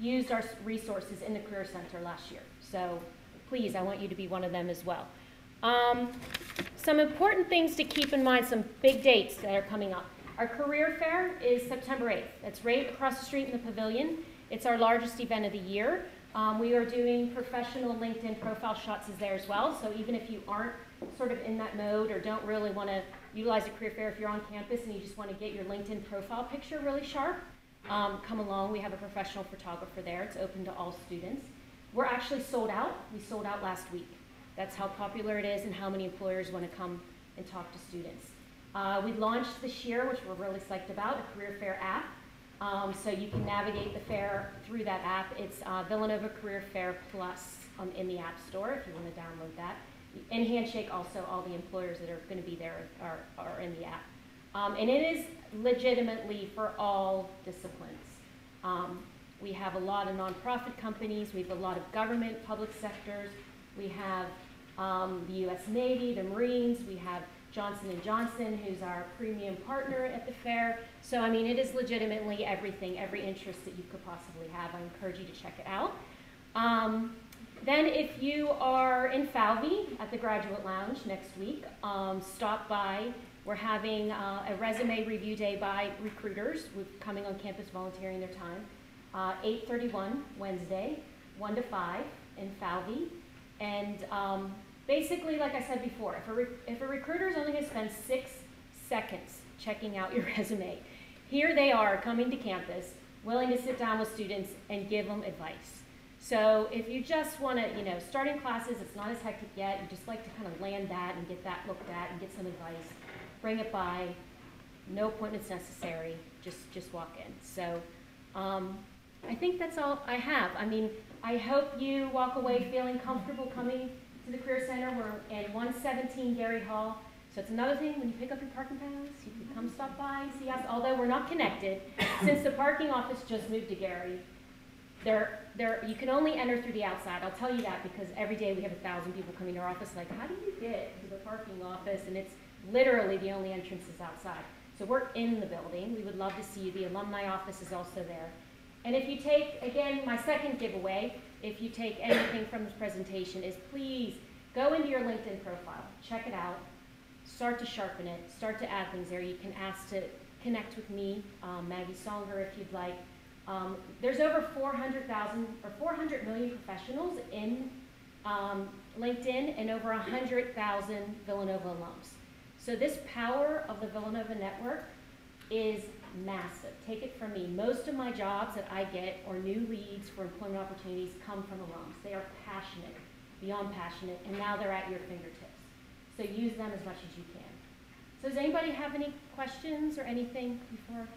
used our resources in the Career Center last year. So please, I want you to be one of them as well. Um, some important things to keep in mind, some big dates that are coming up. Our career fair is September 8th. It's right across the street in the pavilion. It's our largest event of the year. Um, we are doing professional LinkedIn profile shots is there as well. So even if you aren't sort of in that mode or don't really want to utilize a career fair if you're on campus and you just want to get your LinkedIn profile picture really sharp, um, come along. We have a professional photographer there. It's open to all students. We're actually sold out. We sold out last week. That's how popular it is and how many employers want to come and talk to students. Uh, we launched this year, which we're really psyched about, a career fair app. Um, so you can navigate the fair through that app. It's uh, Villanova Career Fair Plus um, in the App Store if you want to download that. And Handshake also, all the employers that are going to be there are, are in the app. Um, and it is legitimately for all disciplines. Um, we have a lot of nonprofit companies, we have a lot of government, public sectors, we have um, the U.S. Navy, the Marines, we have Johnson & Johnson, who's our premium partner at the fair. So, I mean, it is legitimately everything, every interest that you could possibly have. I encourage you to check it out. Um, then if you are in Falvey at the Graduate Lounge next week, um, stop by. We're having uh, a resume review day by recruiters coming on campus volunteering their time. Uh, 8.31 Wednesday, 1 to 5 in Falvey. And um, basically, like I said before, if a, if a recruiter is only going to spend six seconds checking out your resume, here they are coming to campus, willing to sit down with students and give them advice. So if you just want to, you know, starting classes, it's not as hectic yet. You just like to kind of land that and get that looked at and get some advice. Bring it by. No appointments necessary. Just just walk in. So um, I think that's all I have. I mean, I hope you walk away feeling comfortable coming to the Career Center. We're at 117 Garey Hall. So it's another thing when you pick up your parking pass, you can come stop by and see us. Although we're not connected, since the parking office just moved to Gary, there, there, you can only enter through the outside. I'll tell you that because every day we have a thousand people coming to our office. Like, how do you get to the parking office? And it's literally the only entrance is outside. So we're in the building. We would love to see you. The alumni office is also there. And if you take, again, my second giveaway, if you take anything from this presentation, is please go into your LinkedIn profile, check it out, start to sharpen it, start to add things there. You can ask to connect with me, um, Maggie Songer, if you'd like. Um, there's over 400,000 or 400 million professionals in um, LinkedIn and over 100,000 Villanova alums. So this power of the Villanova network is massive. Take it from me. Most of my jobs that I get or new leads for employment opportunities come from alums. They are passionate beyond passionate, and now they're at your fingertips. So use them as much as you can. So does anybody have any questions or anything before?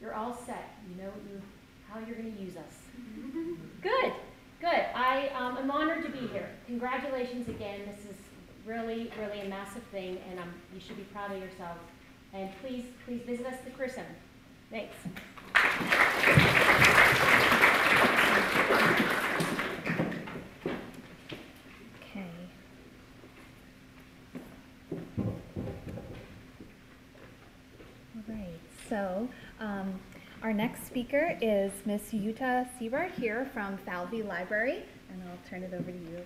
You're all set. You know you, how you're going to use us. Good, good. I um, am honored to be here. Congratulations again. This is really, really a massive thing, and um, you should be proud of yourselves. And please, please visit us at the Career Center. Thanks. Okay. All right, so um, our next speaker is Miss Jutta Seibert here from Falvey Library, and I'll turn it over to you.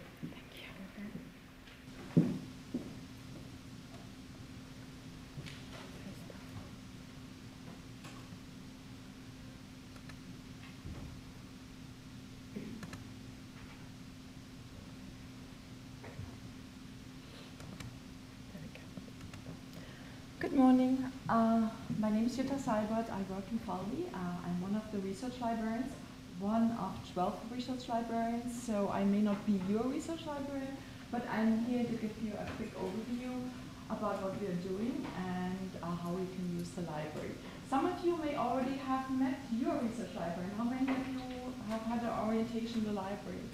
Good morning. Uh, my name is Jutta Seibert. I work in Falvey. Uh, I'm one of the research librarians, one of 12 research librarians, so I may not be your research librarian, but I'm here to give you a quick overview about what we are doing and uh, how we can use the library. Some of you may already have met your research librarian. How many of you have had an orientation in the library?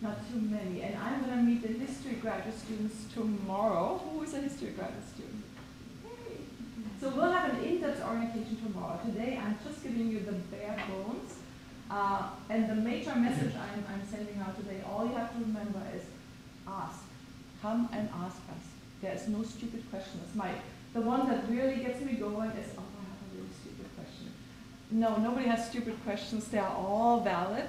Not too many. And I'm going to meet the history graduate students tomorrow. Who is a history graduate student? So we'll have an in-depth orientation tomorrow. Today I'm just giving you the bare bones. Uh, and the major message I'm, I'm sending out today, all you have to remember is ask. Come and ask us. There is no stupid questions. My, the one that really gets me going is, oh, I have a really stupid question. No, nobody has stupid questions. They are all valid.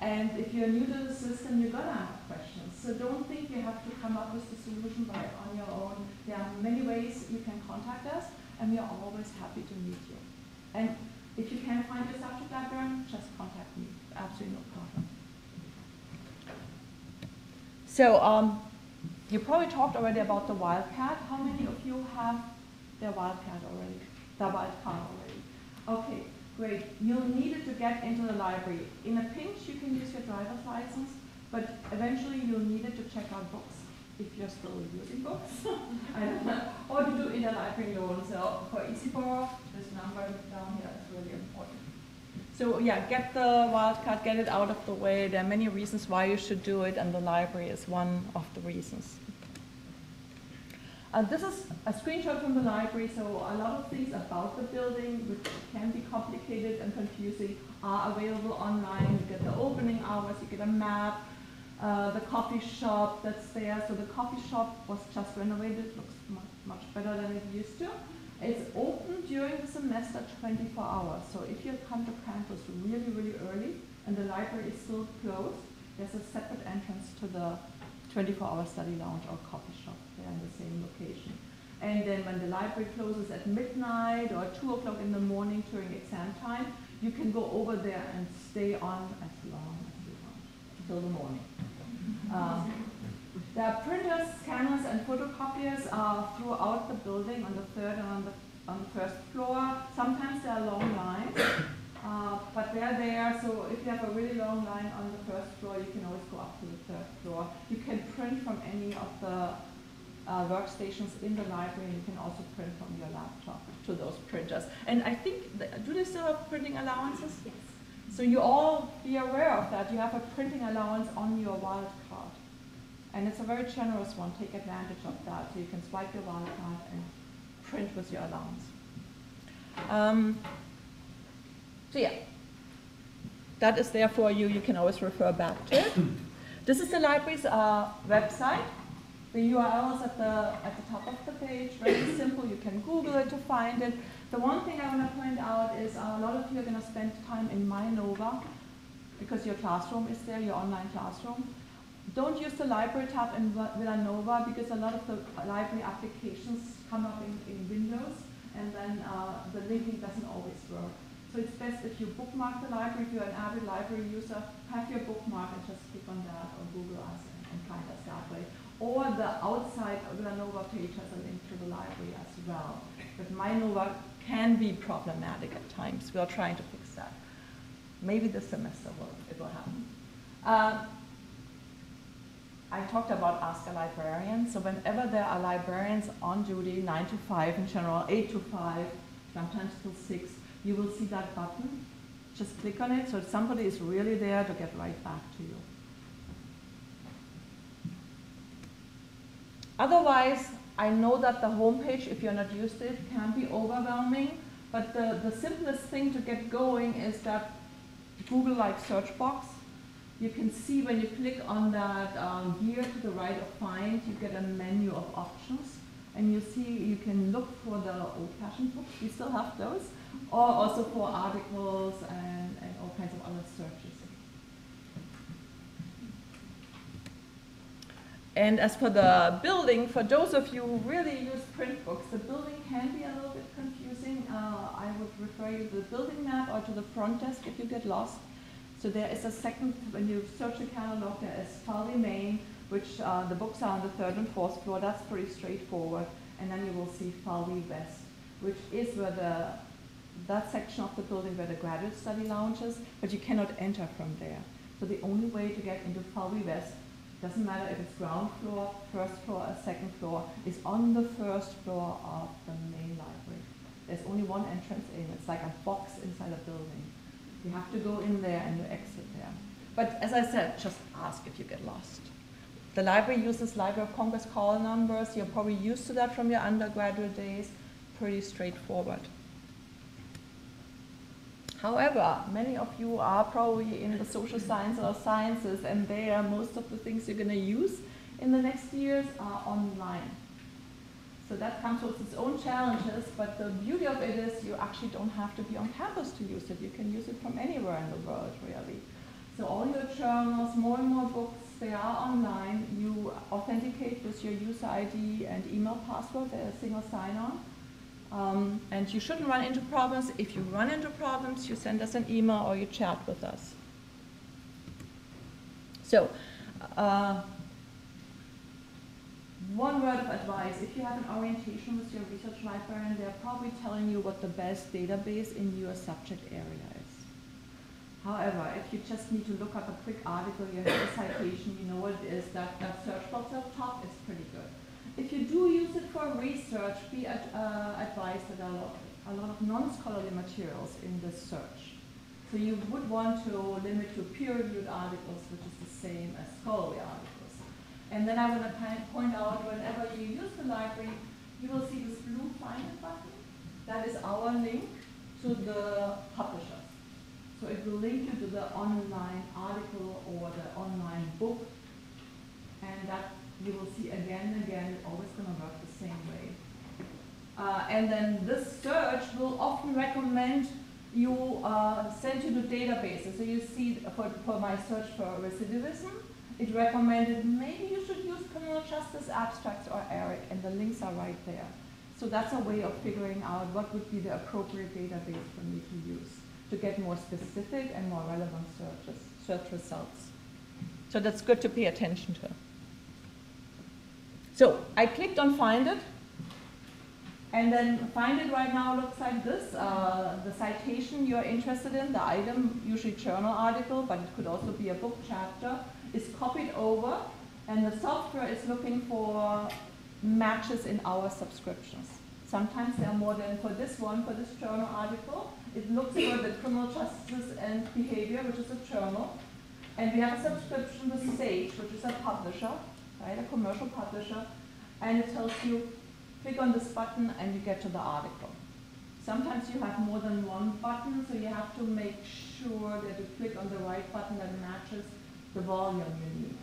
And if you're new to the system, you're gonna have questions. So don't think you have to come up with the solution by on your own. There are many ways you can contact us and we are always happy to meet you. And if you can't find your subject librarian, just contact me. Absolutely no problem. So um, you probably talked already about the wildcat. How many of you have their wildcat already? The wildcard already? Okay, great. You'll need it to get into the library. In a pinch, you can use your driver's license, but eventually you'll need it to check out books if you're still using books. I don't know. Or to do interlibrary loan. So for E-ZBorrow, this number down here is really important. So yeah, get the wildcard, get it out of the way. There are many reasons why you should do it, and the library is one of the reasons. Uh, this is a screenshot from the library, so a lot of things about the building, which can be complicated and confusing, are available online. You get the opening hours, you get a map, uh, the coffee shop that's there. So the coffee shop was just renovated, looks much, better than it used to. It's open during the semester 24 hours. So if you come to campus really, really early and the library is still closed, there's a separate entrance to the 24-hour study lounge or coffee shop. They're in the same location. And then when the library closes at midnight or 2 o'clock in the morning during exam time, you can go over there and stay on as long as you want, until the morning. Um, there are printers, scanners, and photocopiers uh, throughout the building on the third and on the, on the first floor. Sometimes there are long lines, uh, but they're there, so if you have a really long line on the first floor, you can always go up to the third floor. You can print from any of the uh, workstations in the library, you can also print from your laptop to those printers. And I think, do they still have printing allowances? Yes. So you all be aware of that. You have a printing allowance on your wallet card. And it's a very generous one. Take advantage of that. So you can swipe your wallet card and print with your allowance. Um, so yeah, that is there for you. You can always refer back to it. this is the library's uh, website. The URL is at the, at the top of the page. Very simple. You can Google it to find it. The one thing I want to point out is uh, a lot of you are going to spend time in MyNova because your classroom is there, your online classroom. Don't use the library tab in Villanova because a lot of the library applications come up in, in Windows and then uh, the linking doesn't always work. So it's best if you bookmark the library, if you're an avid library user, have your bookmark and just click on that or Google us and, and find us that way. Or the outside Villanova page has a link to the library as well. But MyNova can be problematic at times. We are trying to fix that. Maybe this semester will, it will happen. Uh, I talked about Ask a Librarian. So whenever there are librarians on duty, 9 to 5 in general, 8 to 5, sometimes till 6, you will see that button. Just click on it so somebody is really there to get right back to you. Otherwise, I know that the homepage, if you're not used to it, can be overwhelming, but the, the simplest thing to get going is that Google-like search box you can see when you click on that um, gear to the right of find, you get a menu of options. And you see you can look for the old-fashioned books, we still have those, or also for articles and, and all kinds of other searches. And as for the building, for those of you who really use print books, the building can be a little bit confusing. Uh, I would refer you to the building map or to the front desk if you get lost. So there is a second, when you search the catalog, there is Falvey Main, which uh, the books are on the third and fourth floor. That's pretty straightforward. And then you will see Falvey West, which is where the, that section of the building where the graduate study lounge is, but you cannot enter from there. So the only way to get into Falvey West, doesn't matter if it's ground floor, first floor, or second floor, is on the first floor of the main library. There's only one entrance in. It's like a box inside a building. You have to go in there and you exit there. But as I said, just ask if you get lost. The library uses Library of Congress call numbers. You're probably used to that from your undergraduate days. Pretty straightforward. However, many of you are probably in the social sciences or sciences, and there most of the things you're going to use in the next years are online. So that comes with its own challenges, but the beauty of it is you actually don't have to be on campus to use it. You can use it from anywhere in the world, really. So all your journals, more and more books, they are online. You authenticate with your user ID and email password, a single sign-on. Um, and you shouldn't run into problems. If you run into problems, you send us an email or you chat with us. So, uh, one word of advice, if you have an orientation with your research librarian, they're probably telling you what the best database in your subject area is. However, if you just need to look up a quick article, you have a citation, you know what it is, that, that search box up top is pretty good. If you do use it for research, be ad, uh, advised that there are a lot, a lot of non-scholarly materials in this search. So you would want to limit to peer-reviewed articles, which is the same as scholarly articles. And then I want to point out whenever you use the library, you will see this blue find it button. That is our link to the publisher. So it will link you to the online article or the online book. And that you will see again and again, always to work the same way. Uh, and then this search will often recommend you uh, send you to databases. So you see for, for my search for recidivism, it recommended maybe you should use criminal justice abstracts or ERIC, and the links are right there. So that's a way of figuring out what would be the appropriate database for me to use to get more specific and more relevant searches, search results. So that's good to pay attention to. So I clicked on Find It, and then Find It right now looks like this. Uh, the citation you're interested in, the item, usually journal article, but it could also be a book chapter, is copied over and the software is looking for matches in our subscriptions. Sometimes there are more than for this one, for this journal article. It looks for the criminal justice and behavior, which is a journal. And we have a subscription with Sage, which is a publisher, right, a commercial publisher. And it tells you, click on this button and you get to the article. Sometimes you have more than one button, so you have to make sure that you click on the right button that matches the volume you need.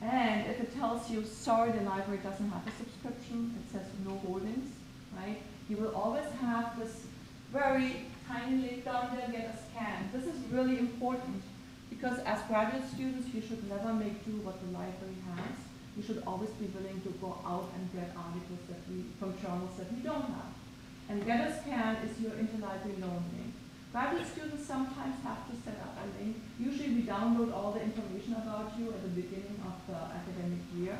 And if it tells you, sorry, the library doesn't have a subscription, it says no holdings, right? You will always have this very tiny down there, get a scan. This is really important because as graduate students, you should never make do what the library has. You should always be willing to go out and get articles that we, from journals that we don't have. And get a scan is your interlibrary loan link. Graduate students sometimes have to set up a link. Usually we download all the information about you at the beginning of the academic year.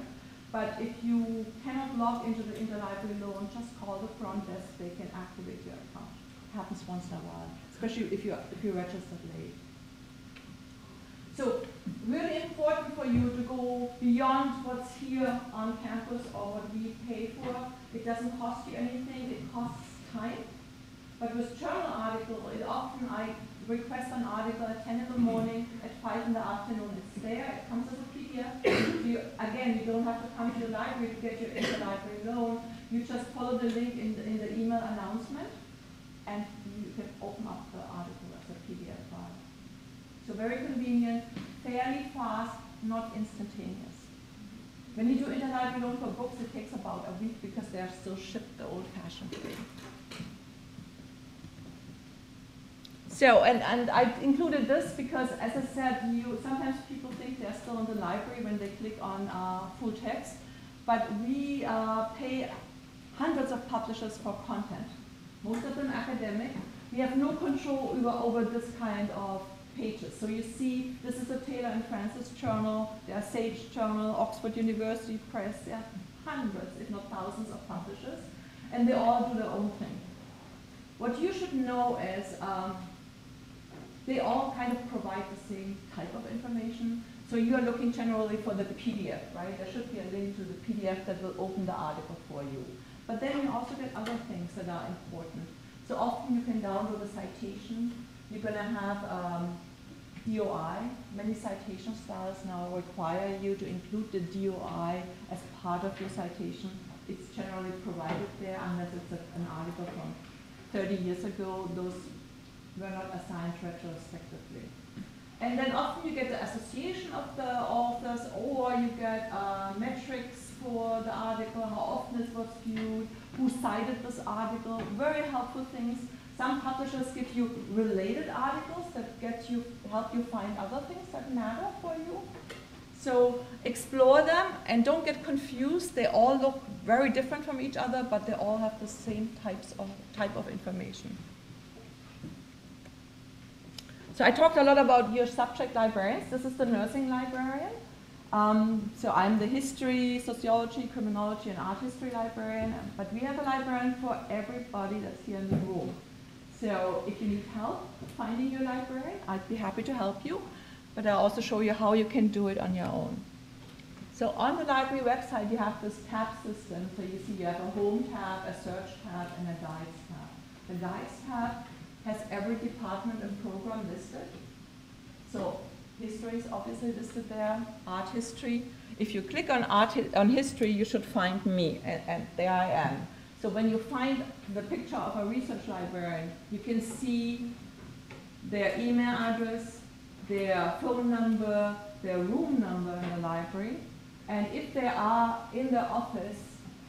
But if you cannot log into the interlibrary loan, just call the front desk. They can activate your account. It happens once in a while, especially if you if you registered late. So really important for you to go beyond what's here on campus or what we pay for. It doesn't cost you anything, it costs time. But with journal article, it often I request an article at 10 in the morning, at 5 in the afternoon, it's there, it comes as a PDF. You, again, you don't have to come to the library to get your interlibrary loan. You just follow the link in the, in the email announcement, and you can open up the article as a PDF file. So very convenient, fairly fast, not instantaneous. When you do interlibrary loan for books, it takes about a week because they are still shipped the old-fashioned way. So, and, and I included this because, as I said, you sometimes people think they're still in the library when they click on uh, full text, but we uh, pay hundreds of publishers for content, most of them academic. We have no control over, over this kind of pages. So you see, this is a Taylor and Francis journal, there are Sage Journal, Oxford University Press, there are hundreds, if not thousands of publishers, and they all do their own thing. What you should know is um, they all kind of provide the same type of information. So you are looking generally for the PDF, right? There should be a link to the PDF that will open the article for you. But then you also get other things that are important. So often you can download a citation. You're going to have um, DOI. Many citation styles now require you to include the DOI as part of your citation. It's generally provided there unless it's a, an article from 30 years ago. Those were not assigned retrospectively. And then often you get the association of the authors, or you get uh, metrics for the article, how often it was viewed, who cited this article, very helpful things. Some publishers give you related articles that get you, help you find other things that matter for you. So explore them and don't get confused. They all look very different from each other, but they all have the same types of type of information. So I talked a lot about your subject librarians. This is the nursing librarian. Um, so I'm the history, sociology, criminology, and art history librarian, but we have a librarian for everybody that's here in the room. So if you need help finding your librarian, I'd be happy to help you, but I'll also show you how you can do it on your own. So on the library website, you have this tab system. So you see you have a home tab, a search tab, and a guides tab. The guides tab has every department and program listed. So history is obviously listed there, art history. If you click on art on history, you should find me, and, and there I am. So when you find the picture of a research librarian, you can see their email address, their phone number, their room number in the library, and if they are in the office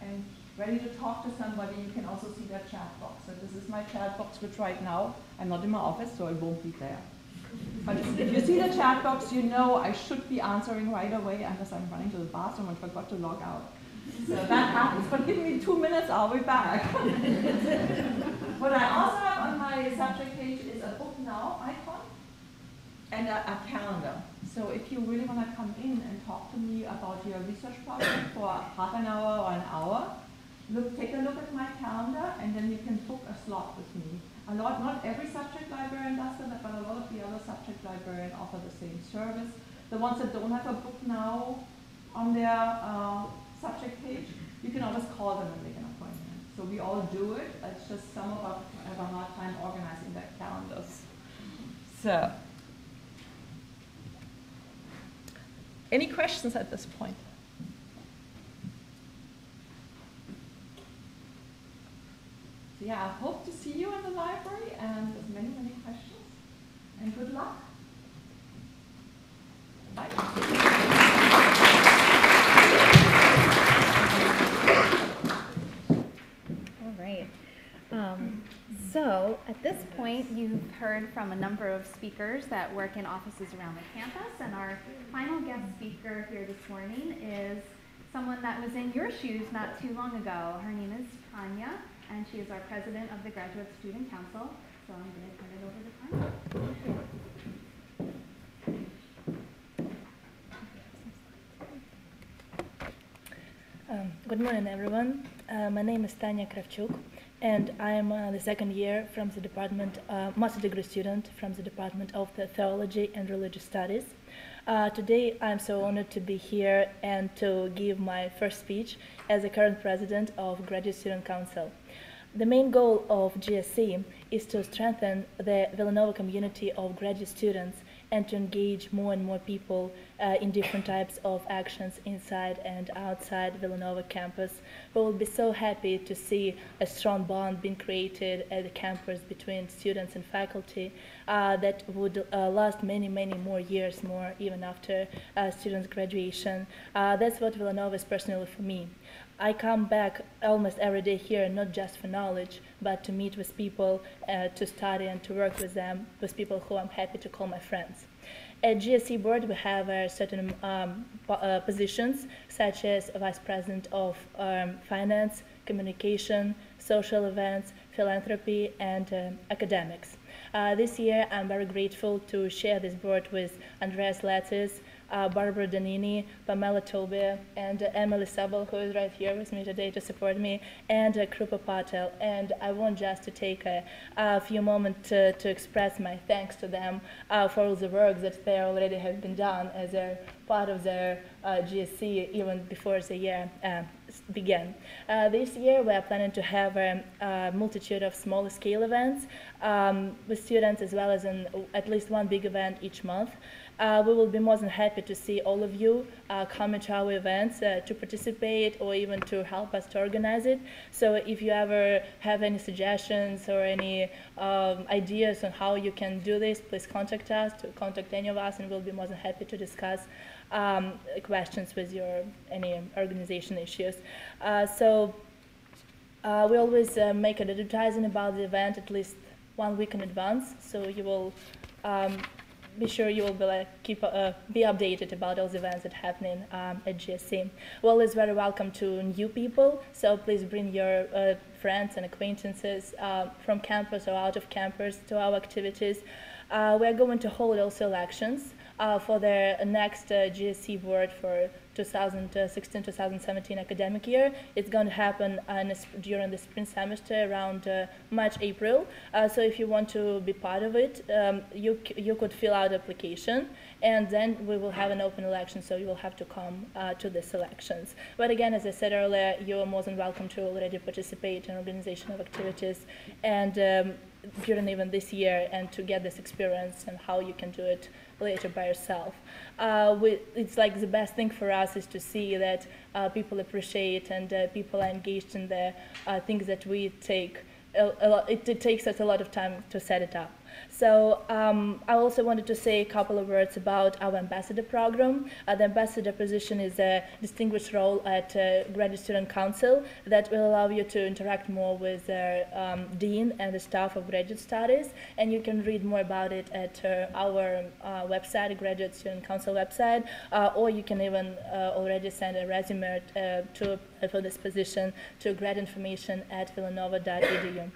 and ready to talk to somebody, you can also see their chat box. So this is my chat box, which right now I'm not in my office, so it won't be there. But if you see the chat box, you know I should be answering right away unless I'm running to the bathroom and forgot to log out. So that happens, but give me two minutes, I'll be back. what I also have on my subject page is a book now icon and a, a calendar. So if you really want to come in and talk to me about your research project for half an hour or an hour, look, take a look at my calendar and then you can book a slot with me. A lot, not every subject librarian does that, but a lot of the other subject librarians offer the same service. The ones that don't have a book now on their uh, subject page, you can always call them and make an appointment. So we all do it. It's just some of us have a hard time organizing their calendars. So, any questions at this point? So yeah, I hope to see you in the library and with many, many questions. And good luck. Bye. Um, so at this point, you've heard from a number of speakers that work in offices around the campus, and our final guest speaker here this morning is someone that was in your shoes not too long ago. Her name is Tanya, and she is our president of the Graduate Student Council. So I'm going to turn it over to Tanya. Um, good morning, everyone. Uh, my name is Tanya Kravchuk, and I am uh, the second year from the department, uh, master degree student from the Department of the Theology and Religious Studies. Uh, today, I'm so honored to be here and to give my first speech as the current president of Graduate Student Council. The main goal of GSC is to strengthen the Villanova community of graduate students and to engage more and more people uh, in different types of actions inside and outside Villanova campus. We will be so happy to see a strong bond being created at the campus between students and faculty uh, that would uh, last many, many more years more even after uh, students' graduation. Uh, that's what Villanova is personally for me. I come back almost every day here, not just for knowledge, but to meet with people, uh, to study and to work with them, with people who I'm happy to call my friends. At GSC board, we have uh, certain um, uh, positions, such as Vice President of um, Finance, Communication, Social Events, Philanthropy, and uh, Academics. Uh, this year, I'm very grateful to share this board with Andreas Letis, uh, Barbara Danini, Pamela Tobia, and uh, Emily Sabel, who is right here with me today to support me, and uh, Krupa Patel. And I want just to take a, a few moments to, to, express my thanks to them uh, for all the work that they already have been done as part of their uh, GSC even before the year uh, began. this year, we are planning to have a, a multitude of smaller scale events um, with students as well as at least one big event each month. Uh, we will be more than happy to see all of you uh, come to our events uh, to participate or even to help us to organize it. So if you ever have any suggestions or any um, ideas on how you can do this, please contact us, to contact any of us, and we'll be more than happy to discuss um, questions with your any organization issues. Uh, so uh, we always uh, make an advertising about the event at least one week in advance, so you will um, be sure you will be like keep uh, be updated about those events that happening um, at GSC. Well, it's very welcome to new people, so please bring your uh, friends and acquaintances uh, from campus or out of campus to our activities. Uh, we are going to hold also elections uh, for the next uh, GSC board for 2016-2017 academic year. It's going to happen uh, during the spring semester around uh, March, April. Uh, so if you want to be part of it, um, you, you could fill out application and then we will have an open election, so you will have to come uh, to the elections. But again, as I said earlier, you are more than welcome to already participate in organization of activities and um, during even this year and to get this experience and how you can do it later by yourself. Uh, we, it's like the best thing for us is to see that uh, people appreciate and uh, people are engaged in the uh, things that we take. A, a lot, it, it takes us a lot of time to set it up. So um, I also wanted to say a couple of words about our ambassador program. Uh, the ambassador position is a distinguished role at uh, Graduate Student Council that will allow you to interact more with the um, dean and the staff of graduate studies. And you can read more about it at uh, our uh, website, Graduate Student Council website, uh, or you can even uh, already send a resume to for this position to gradinformation at villanova.edu.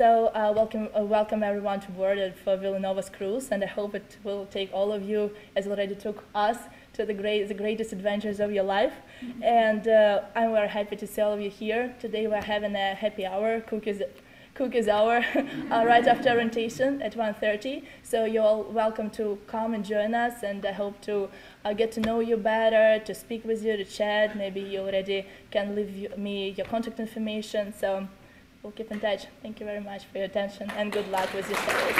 So uh, welcome, uh, welcome everyone to board for Villanova's cruise, and I hope it will take all of you, as it already took us, to the, great, the greatest adventures of your life. Mm-hmm. And uh, I'm very happy to see all of you here. Today we're having a happy hour, cookies, cookies hour, uh, right after orientation at 1.30. So you're all welcome to come and join us, and I hope to uh, get to know you better, to speak with you, to chat. Maybe you already can leave me your contact information. So we'll keep in touch. Thank you very much for your attention and good luck with your studies.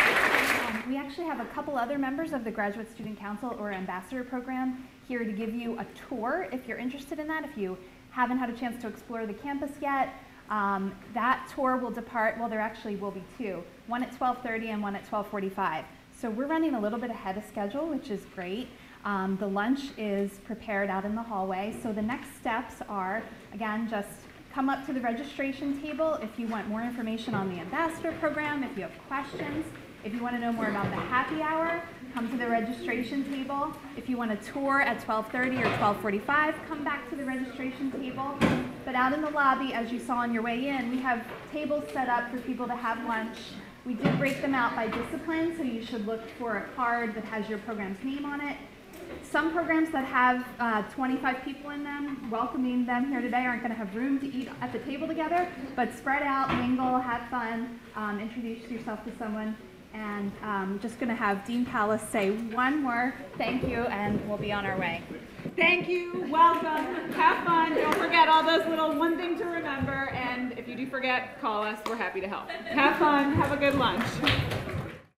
Um, we actually have a couple other members of the Graduate Student Council or Ambassador Program here to give you a tour if you're interested in that, if you haven't had a chance to explore the campus yet. Um, that tour will depart, well there actually will be two, one at 12.30 and one at 12.45. So we're running a little bit ahead of schedule, which is great. Um, the lunch is prepared out in the hallway. So the next steps are, again, just Come up to the registration table if you want more information on the ambassador program, if you have questions, if you want to know more about the happy hour, come to the registration table. If you want a tour at 12:30 or 12:45, come back to the registration table. But out in the lobby, as you saw on your way in, we have tables set up for people to have lunch. We did break them out by discipline, so you should look for a card that has your program's name on it. Some programs that have uh, 25 people in them, welcoming them here today, aren't going to have room to eat at the table together, but spread out, mingle, have fun, um, introduce yourself to someone, and um, just going to have Dean Palace say one more thank you, and we'll be on our way. Thank you, welcome, have fun, don't forget all those little one thing to remember, and if you do forget, call us, we're happy to help. Have fun, have a good lunch.